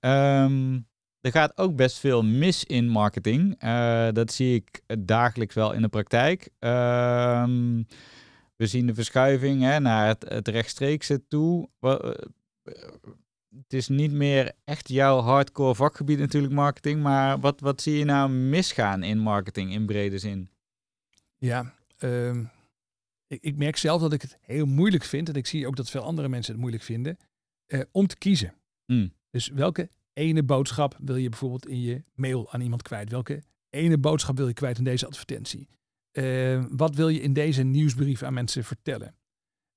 Ehm, er gaat ook best veel mis in marketing. Eh, dat zie ik dagelijks wel in de praktijk. Ehm, we zien de verschuiving hè, naar het, het rechtstreekse toe. Eh, Het is niet meer echt jouw hardcore vakgebied natuurlijk marketing, maar wat, wat zie je nou misgaan in marketing in brede zin? Ja, ehm, ik, ik merk zelf dat ik het heel moeilijk vind. En ik zie ook dat veel andere mensen het moeilijk vinden. eh, om te kiezen. Hmm. Dus welke ene boodschap wil je bijvoorbeeld in je mail aan iemand kwijt? Welke ene boodschap wil je kwijt in deze advertentie? Eh, wat wil je in deze nieuwsbrief aan mensen vertellen?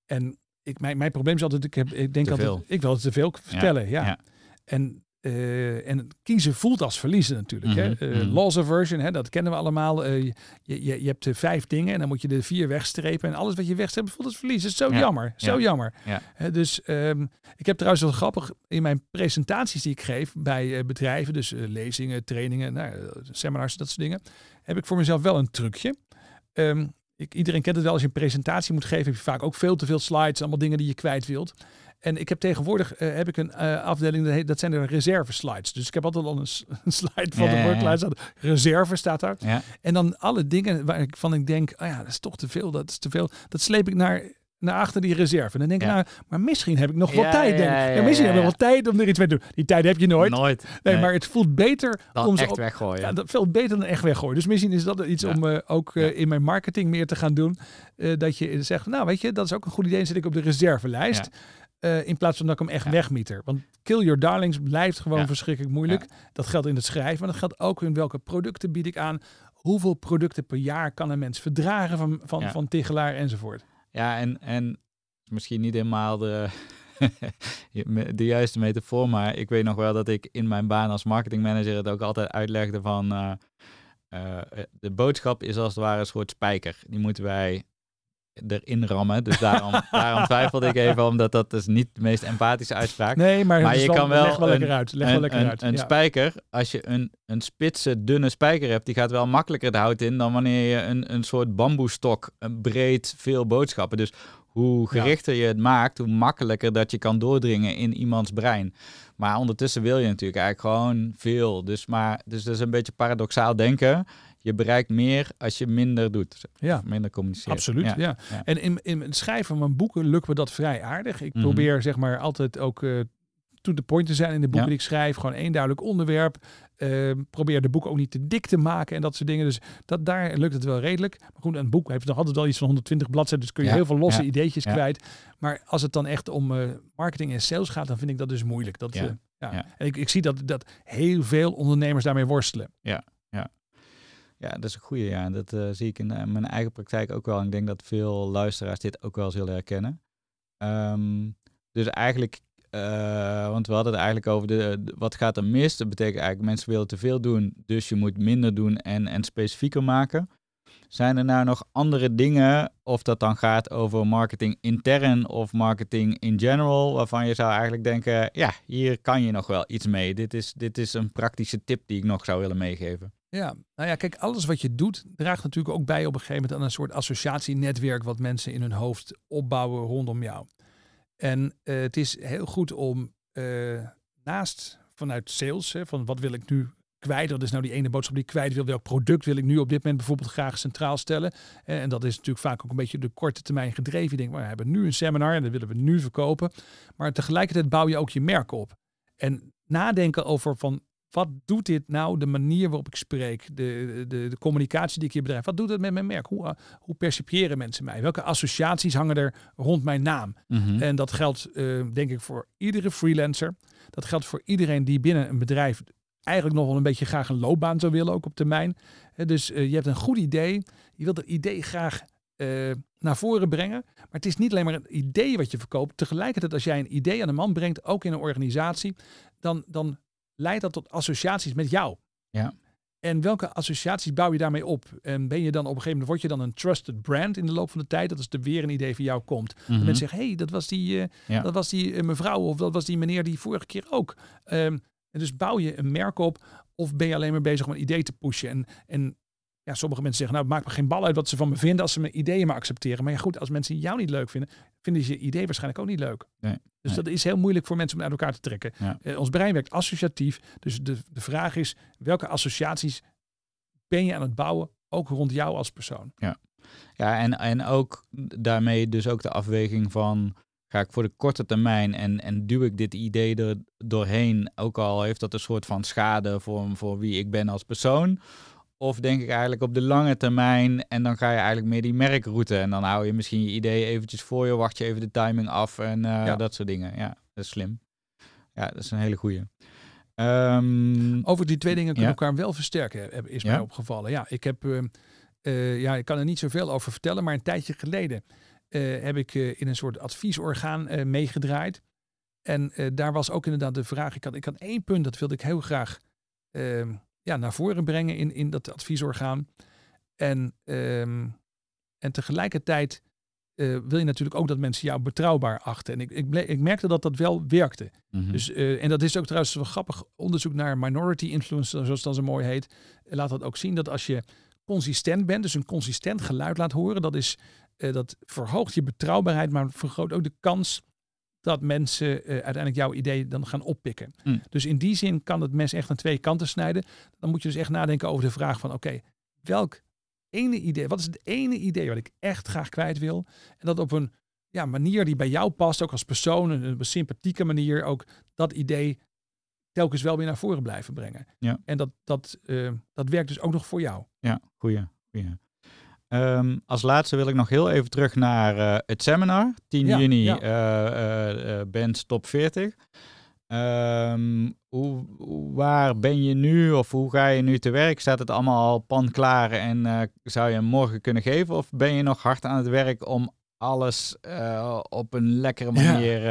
En ik, mijn, mijn probleem is altijd, ik, heb, ik denk altijd, ik wil het te veel vertellen. Ja. ja. En, eh, en kiezen voelt als verliezen natuurlijk. Mhm, hè? Eh, mhm. Loss aversion, hè, dat kennen we allemaal. Eh, je, je, je hebt vijf dingen en dan moet je de vier wegstrepen. En alles wat je wegstreept voelt als verlies. Dat is zo Ja, jammer. Zo ja, jammer. ja. Dus ehm, ik heb trouwens wel grappig in mijn presentaties die ik geef bij bedrijven. Dus lezingen, trainingen, nou, seminars, dat soort dingen. Heb ik voor mezelf wel een trucje. Ehm, ik, iedereen kent het wel, als je een presentatie moet geven, heb je vaak ook veel te veel slides, allemaal dingen die je kwijt wilt. En ik heb tegenwoordig eh, heb ik een eh, afdeling, dat, heet, dat zijn de reserve slides. Dus ik heb altijd al een, slide van Ja, de workline staat. Reserve staat daar. Ja. En dan alle dingen waar ik van ik denk, oh ja, dat is toch te veel, dat is te veel. Dat sleep ik naar, naar achter die reserve. En dan denk ik, Ja. nou, maar misschien heb ik nog wat Ja, tijd. Denk ik. ja, misschien heb ik ja. wel tijd om er iets mee te doen. Die tijd heb je nooit. Nooit. Nee, maar het voelt beter dan om ze echt op, weggooien. ja, dat veel beter dan echt weggooien. Dus misschien is dat iets om eh, ook in mijn marketing meer te gaan doen. Dat je zegt, nou weet je, dat is ook een goed idee. Dan zet ik op de reservelijst. Eh, in plaats van dat ik hem echt Ja. wegmieter. Want kill your darlings blijft gewoon Ja. verschrikkelijk moeilijk. Dat geldt in het schrijven. Maar dat geldt ook in welke producten bied ik aan. Hoeveel producten per jaar kan een mens verdragen van, van, van Tigelaar enzovoort. Ja, en, en misschien niet helemaal de, de juiste metafoor, maar ik weet nog wel dat ik in mijn baan als marketingmanager het ook altijd uitlegde van eh, eh, de boodschap is als het ware een soort spijker. Die moeten wij erin rammen. Dus daarom, daarom twijfelde ik even, omdat dat is niet de meest empathische uitspraak. Nee, maar, je kan wel leg wel een- lekker uit. Leg wel een, lekker een, uit. een ja. spijker, als je een, een spitse, dunne spijker hebt, die gaat wel makkelijker het hout in dan wanneer je een, een soort bamboestok, een breed, veel boodschappen. Dus hoe gerichter je het maakt, hoe makkelijker dat je kan doordringen in iemands brein. Maar ondertussen wil je natuurlijk eigenlijk gewoon veel. Dus, maar, dus dat is een beetje paradoxaal denken. Je bereikt meer als je minder doet. Ja. Minder communiceert. Absoluut, ja. ja. En in, in het schrijven van mijn boeken lukt me dat vrij aardig. Ik Mhm. probeer zeg maar altijd ook eh to the point te zijn in de boeken die ik schrijf. Gewoon één duidelijk onderwerp. Eh, probeer de boeken ook niet te dik te maken en dat soort dingen. Dus dat, daar lukt het wel redelijk. Maar goed, een boek heeft nog altijd wel iets van 120 bladzijden. Dus kun je Ja, heel veel losse ja, ideetjes ja. kwijt. Maar als het dan echt om eh, marketing en sales gaat, dan vind ik dat dus moeilijk. Dat. En ik, ik zie dat, dat heel veel ondernemers daarmee worstelen. Ja, dat is een goede. Ja, dat eh, zie ik in eh, mijn eigen praktijk ook wel. En ik denk dat veel luisteraars dit ook wel zullen herkennen. Ehm, dus eigenlijk, eh, want we hadden het eigenlijk over de, de- wat gaat er mis. Dat betekent eigenlijk mensen willen te veel doen, dus je moet minder doen en, en specifieker maken. Zijn er nou nog andere dingen, of dat dan gaat over marketing intern of marketing in general, waarvan je zou eigenlijk denken, ja, hier kan je nog wel iets mee. Dit is, dit is een praktische tip die ik nog zou willen meegeven. Ja, nou ja, kijk, alles wat je doet draagt natuurlijk ook bij op een gegeven moment aan een soort associatienetwerk wat mensen in hun hoofd opbouwen rondom jou. En eh, het is heel goed om eh, naast vanuit sales, hè, van wat wil ik nu kwijt, wat is nou die ene boodschap die ik kwijt wil, welk product wil ik nu op dit moment bijvoorbeeld graag centraal stellen. Eh, En dat is natuurlijk vaak ook een beetje de korte termijn gedreven. Je denkt, we hebben nu een seminar en dat willen we nu verkopen. Maar tegelijkertijd bouw je ook je merk op. En nadenken over van wat doet dit nou, de manier waarop ik spreek, de, de, de communicatie die ik hier bedrijf, wat doet het met mijn merk? Hoe, uh, hoe percipiëren mensen mij? Welke associaties hangen er rond mijn naam? Mhm. En dat geldt uh, denk ik voor iedere freelancer. Dat geldt voor iedereen die binnen een bedrijf eigenlijk nog wel een beetje graag een loopbaan zou willen, ook op termijn. Dus uh, je hebt een goed idee, je wilt het idee graag uh, naar voren brengen. Maar het is niet alleen maar een idee wat je verkoopt. Tegelijkertijd, als jij een idee aan de man brengt, ook in een organisatie, dan, dan leidt dat tot associaties met jou. Ja. En welke associaties bouw je daarmee op? En ben je dan op een gegeven moment, word je dan een trusted brand in de loop van de tijd? Dat als er weer een idee van jou komt. Mm mensen zeggen, hé, hey, dat was die, eh, Ja. dat was die eh, mevrouw of dat was die meneer die vorige keer ook. Ehm, en dus bouw je een merk op of ben je alleen maar bezig om een idee te pushen? En, en ja, sommige mensen zeggen, nou, het maakt me geen bal uit wat ze van me vinden als ze mijn ideeën maar accepteren. Maar ja, goed, als mensen jou niet leuk vinden, vinden ze je idee waarschijnlijk ook niet leuk. Nee, Dus nee. dat is heel moeilijk voor mensen om uit elkaar te trekken. Ja. Eh, ons brein werkt associatief. Dus de, de vraag is, welke associaties ben je aan het bouwen, ook rond jou als persoon? Ja, en, en ook daarmee dus ook de afweging van ga ik voor de korte termijn en, en duw ik dit idee er doorheen, ook al heeft dat een soort van schade voor, voor wie ik ben als persoon. Of denk ik eigenlijk op de lange termijn en dan ga je eigenlijk meer die merkroute en dan hou je misschien je idee eventjes voor je, wacht je even de timing af en eh, Ja. dat soort dingen. Ja, dat is slim. Ja, dat is een hele goeie. Ehm, Over die twee dingen kunnen Ja. elkaar wel versterken, is Ja. mij opgevallen. Ja, ik heb, eh, eh, ja, ik kan er niet zoveel over vertellen, maar een tijdje geleden eh, heb ik in een soort adviesorgaan meegedraaid. En daar was ook inderdaad de vraag, ik had, ik had één punt, dat wilde ik heel graag ehm, ja, naar voren brengen in, in dat adviesorgaan. En, ehm, en tegelijkertijd eh, wil je natuurlijk ook dat mensen jou betrouwbaar achten. En ik, ik, ik merkte dat dat wel werkte. mhm. Dus, eh, en dat is ook trouwens wel grappig onderzoek naar minority influence, zoals dan zo mooi heet. Laat dat ook zien dat als je consistent bent, dus een consistent geluid laat horen, dat, is, eh, dat verhoogt je betrouwbaarheid, maar vergroot ook de kans dat mensen eh, uiteindelijk jouw idee dan gaan oppikken. Mm. Dus in die zin kan het mes echt aan twee kanten snijden. Dan moet je dus echt nadenken over de vraag van oké, welk ene idee, wat is het ene idee wat ik echt graag kwijt wil? En dat op een ja, manier die bij jou past, ook als persoon, een, een sympathieke manier, ook dat idee telkens wel weer naar voren blijven brengen. Ja. En dat, dat, eh, dat werkt dus ook nog voor jou. Ja, goeie. goeie. Ehm, als laatste wil ik nog heel even terug naar eh, het seminar. 10 Ja, juni, ja. Bands Top 40. Ehm, hoe, waar ben je nu of hoe ga je nu te werk? Staat het allemaal al pan klaar en zou je hem morgen kunnen geven? Of ben je nog hard aan het werk om alles op een lekkere Ja. manier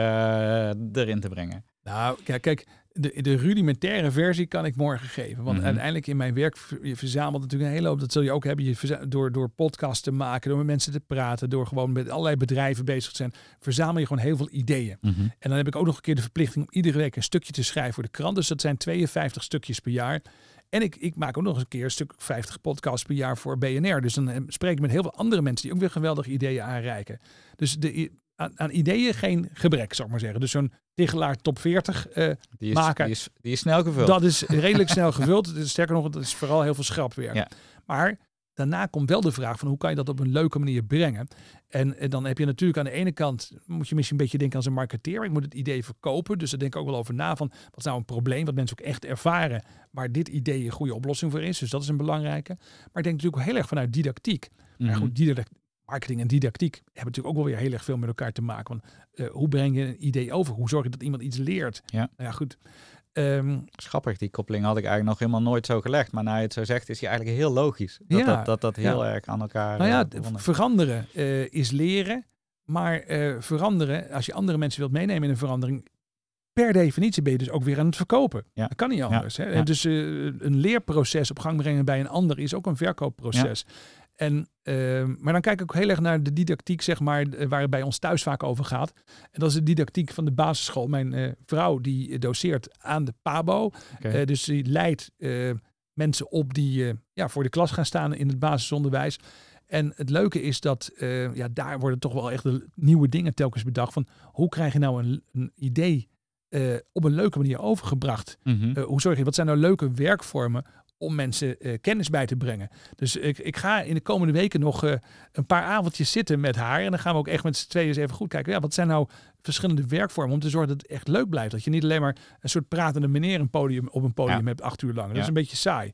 erin te brengen? Nou, kijk, kijk de, de rudimentaire versie kan ik morgen geven. Want Mhm. uiteindelijk in mijn werk, je verzamelt natuurlijk een hele hoop, dat zul je ook hebben, je door, door podcasts te maken, door met mensen te praten, door gewoon met allerlei bedrijven bezig te zijn, verzamel je gewoon heel veel ideeën. En dan heb ik ook nog een keer de verplichting om iedere week een stukje te schrijven voor de krant. Dus dat zijn 52 stukjes per jaar. En ik, ik maak ook nog eens een keer een stuk 50 podcasts per jaar voor BNR. Dus dan eh, spreek ik met heel veel andere mensen die ook weer geweldige ideeën aanreiken. Dus de, aan, aan ideeën geen gebrek, zou ik maar zeggen. Dus zo'n Tichelaar top 40, eh, Die, is, Maken. die, is, die is snel gevuld. dat is redelijk snel gevuld. Sterker nog, het is vooral heel veel schrapwerk. Ja. Maar daarna komt wel de vraag van hoe kan je dat op een leuke manier brengen. En, en dan heb je natuurlijk aan de ene kant, moet je misschien een beetje denken als een marketeer. Ik moet het idee verkopen. Dus daar denk ik ook wel over na van, wat is nou een probleem wat mensen ook echt ervaren. Waar dit idee een goede oplossing voor is. Dus dat is een belangrijke. Maar ik denk natuurlijk ook heel erg vanuit didactiek. Maar Mhm. goed, marketing en didactiek hebben natuurlijk ook wel weer heel erg veel met elkaar te maken. Want eh, hoe breng je een idee over? Hoe zorg je dat iemand iets leert? Ja. Nou ja, goed. Ehm, Schappig, die koppeling had ik eigenlijk nog helemaal nooit zo gelegd. Maar na je het zo zegt, is die eigenlijk heel logisch. Dat Ja, dat, dat, dat heel ja. erg aan elkaar Nou ja, eh, veranderen eh, is leren. Maar veranderen, als je andere mensen wilt meenemen in een verandering, per definitie ben je dus ook weer aan het verkopen. Ja. Dat kan niet anders. Hè? Ja. En Dus een leerproces op gang brengen bij een ander is ook een verkoopproces. En, eh, maar dan kijk ik ook heel erg naar de didactiek, zeg maar, eh, waar het bij ons thuis vaak over gaat. En dat is de didactiek van de basisschool. Mijn eh, vrouw die doseert aan de PABO. Eh, dus die leidt eh, mensen op die eh, ja, voor de klas gaan staan in het basisonderwijs. En het leuke is dat eh, ja, daar worden toch wel echt de nieuwe dingen telkens bedacht. Van hoe krijg je nou een, een idee eh, op een leuke manier overgebracht? Mhm. Eh, hoe zorg je, wat zijn nou leuke werkvormen om mensen eh, kennis bij te brengen? Dus ik, ik ga in de komende weken nog eh, een paar avondjes zitten met haar. En dan gaan we ook echt met z'n tweeën eens even goed kijken. Ja, wat zijn nou verschillende werkvormen om te zorgen dat het echt leuk blijft? Dat je niet alleen maar een soort pratende meneer een podium, op een podium Ja. hebt acht uur lang. Dat Ja. is een beetje saai.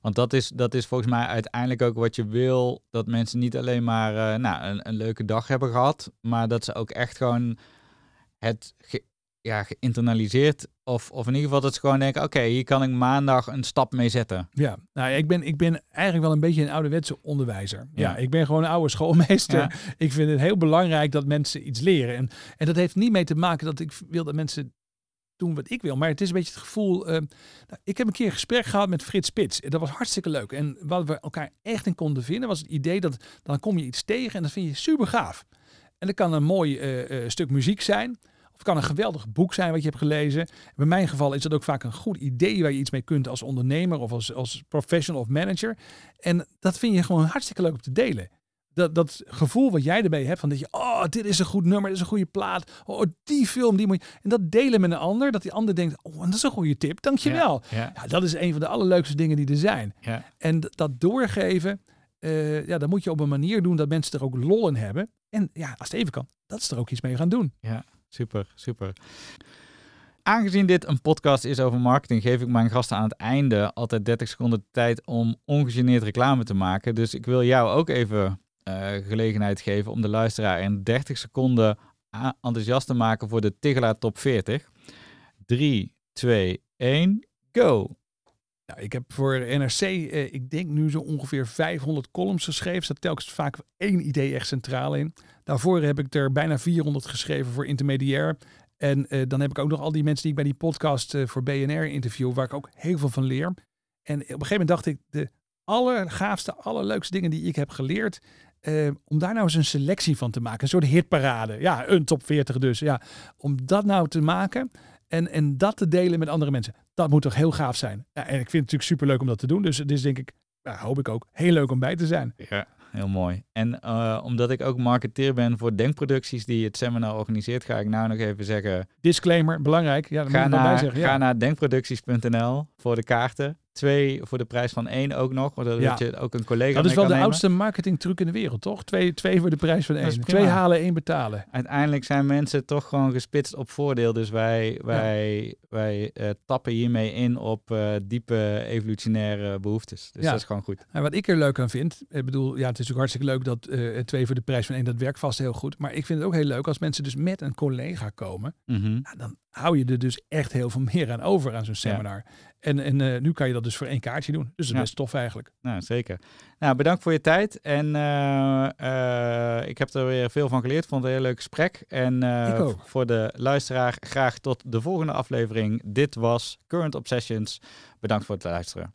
Want dat is, dat is volgens mij uiteindelijk ook wat je wil. Dat mensen niet alleen maar eh, nou, een, een leuke dag hebben gehad. Maar dat ze ook echt gewoon het ge- ja, geïnternaliseerd. Of, of in ieder geval dat ze gewoon denken, oké, hier kan ik maandag een stap mee zetten. Ja, nou, ik ben, ik ben eigenlijk wel een beetje een ouderwetse onderwijzer. Ja, Ja. ik ben gewoon een oude schoolmeester. Ja. Ik vind het heel belangrijk dat mensen iets leren. En, en dat heeft niet mee te maken dat ik wil dat mensen doen wat ik wil. Maar het is een beetje het gevoel... eh, nou, ik heb een keer een gesprek gehad met Frits Spits. Dat was hartstikke leuk. En wat we elkaar echt in konden vinden... was het idee dat dan kom je iets tegen en dat vind je super gaaf. En dat kan een mooi eh, eh, stuk muziek zijn... Het kan een geweldig boek zijn wat je hebt gelezen. Bij mijn geval is dat ook vaak een goed idee waar je iets mee kunt als ondernemer of als, als professional of manager. En dat vind je gewoon hartstikke leuk om te delen. Dat, dat gevoel wat jij erbij hebt, van dat je, oh, dit is een goed nummer, dit is een goede plaat. Oh, die film, die moet je... En dat delen met een ander, dat die ander denkt, oh, dat is een goede tip, dankjewel. Ja, ja, Ja, dat is een van de allerleukste dingen die er zijn. ja. En dat doorgeven, eh, ja, dat moet je op een manier doen dat mensen er ook lol in hebben. En ja, als het even kan, dat ze er ook iets mee gaan doen. Super, super. Aangezien dit een podcast is over marketing, geef ik mijn gasten aan het einde altijd 30 seconden de tijd om ongegeneerd reclame te maken. Dus ik wil jou ook even eh, gelegenheid geven om de luisteraar in 30 seconden enthousiast te maken voor de Tigelaar Top 40. 3, 2, 1, go! Nou, ik heb voor NRC, eh, ik denk nu zo ongeveer 500 columns geschreven. Staat telkens vaak één idee echt centraal in. Daarvoor heb ik er bijna 400 geschreven voor intermediair. En eh, dan heb ik ook nog al die mensen die ik bij die podcast eh, voor BNR interview, waar ik ook heel veel van leer. En op een gegeven moment dacht ik, de allergaafste, allerleukste dingen die ik heb geleerd, om daar nou eens een selectie van te maken. Een soort hitparade. Ja, een top 40 dus. Ja, om dat nou te maken en, en dat te delen met andere mensen. Dat moet toch heel gaaf zijn. Ja, en ik vind het natuurlijk superleuk om dat te doen. Dus het is denk ik, hoop ik ook, heel leuk om bij te zijn. Ja, heel mooi. En eh, omdat ik ook marketeer ben voor Denkproducties die het seminar organiseert, ga ik nou nog even zeggen, Disclaimer, belangrijk. Ja, Ga moet ik bij zeggen. ga naar denkproducties.nl voor de kaarten. Twee voor de prijs van één ook nog. Zodat Ja. je ook een collega Dat is wel de nemen. oudste marketingtruc in de wereld, toch? Twee, twee voor de prijs van Dat één. Twee halen, één betalen. Uiteindelijk zijn mensen toch gewoon gespitst op voordeel. Dus wij, wij, wij eh, tappen hiermee in op eh, diepe evolutionaire behoeftes. Dus Ja. dat is gewoon goed. En wat ik er leuk aan vind, ik bedoel, ja, het is ook hartstikke leuk dat eh, twee voor de prijs van één, dat werkt vast heel goed. Maar ik vind het ook heel leuk als mensen dus met een collega komen. Nou, dan hou je er dus echt heel veel meer aan over aan zo'n seminar. En, en eh, nu kan je dat dus voor één kaartje doen. Dus dat is best tof eigenlijk. Nou, zeker. Nou, bedankt voor je tijd. En eh, eh, ik heb er weer veel van geleerd. Vond het een heel leuk gesprek. En voor de luisteraar graag tot de volgende aflevering. Dit was Current Obsessions. Bedankt voor het luisteren.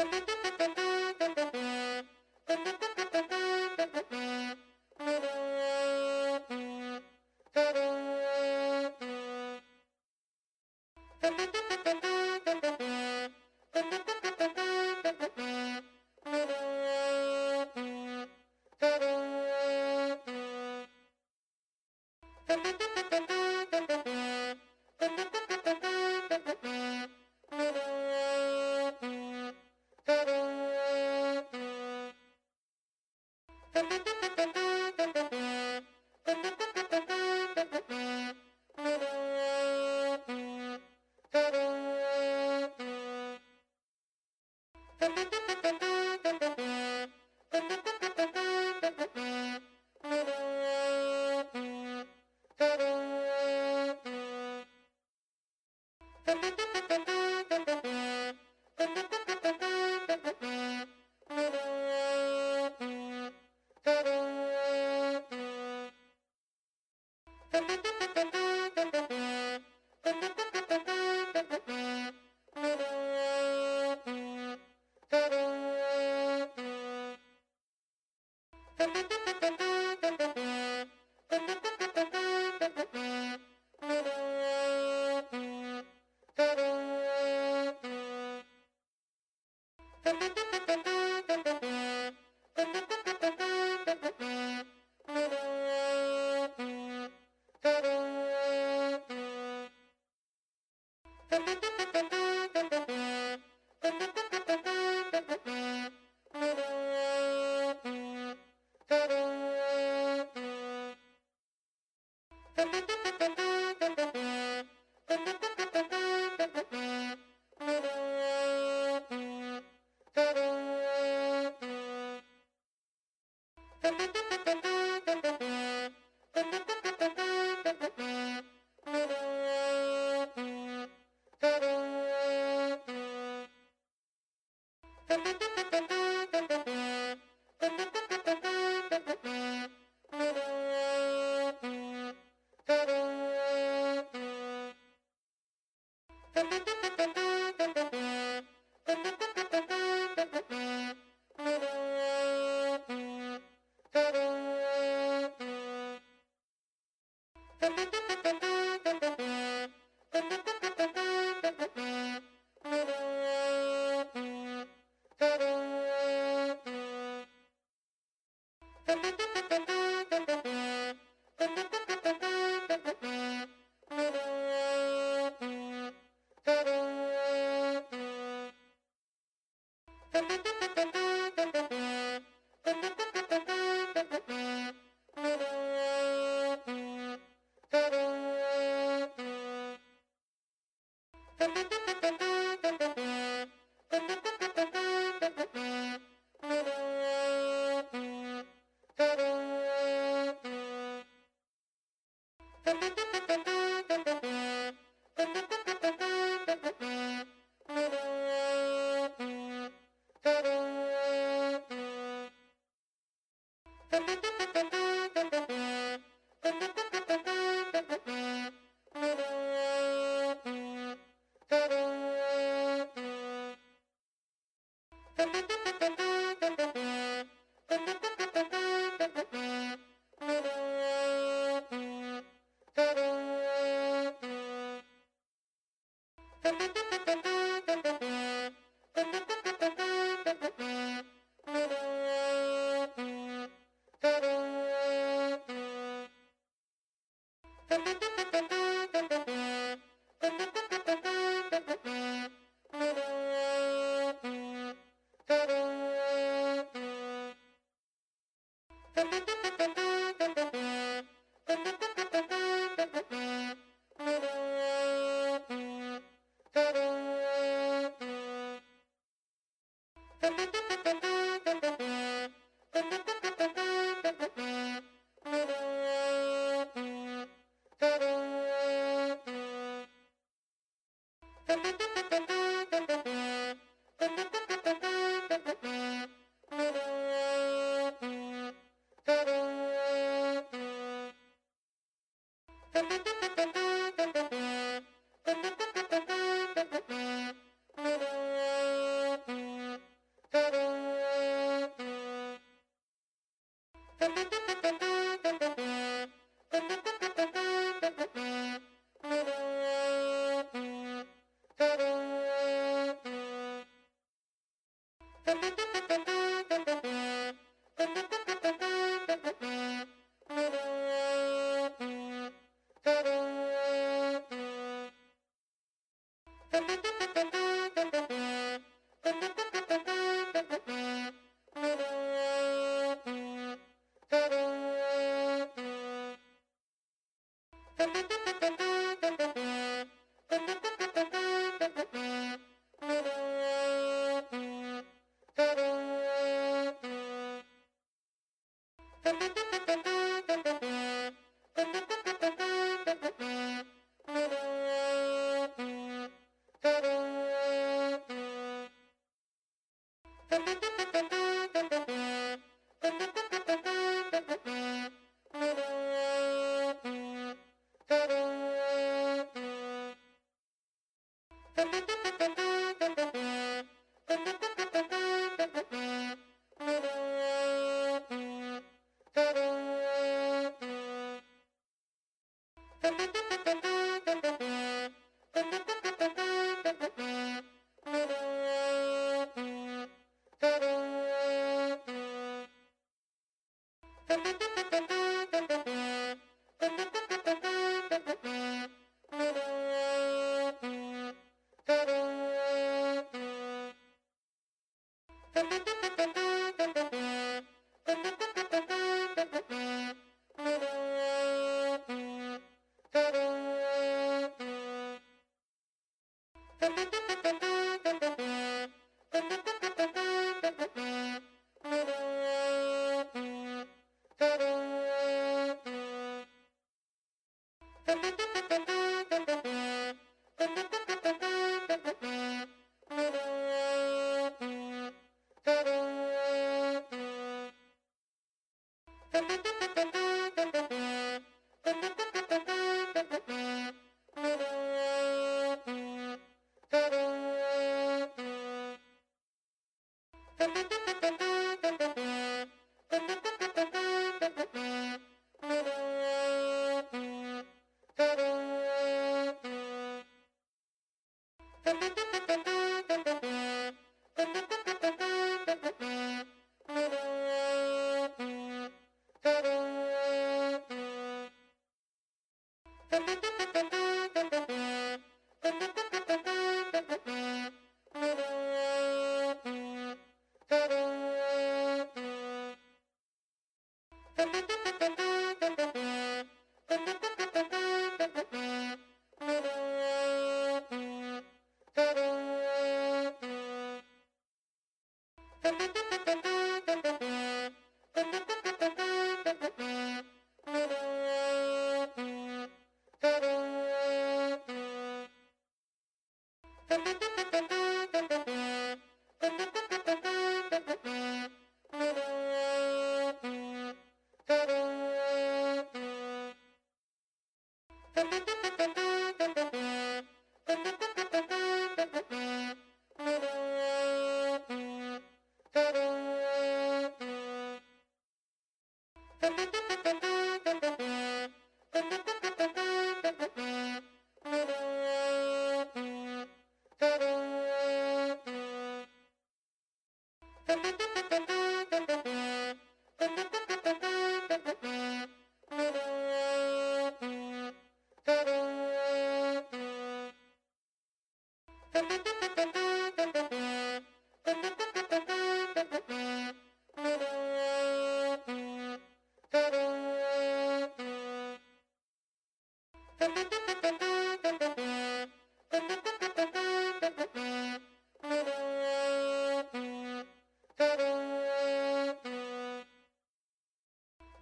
Thank you.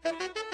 Thank you.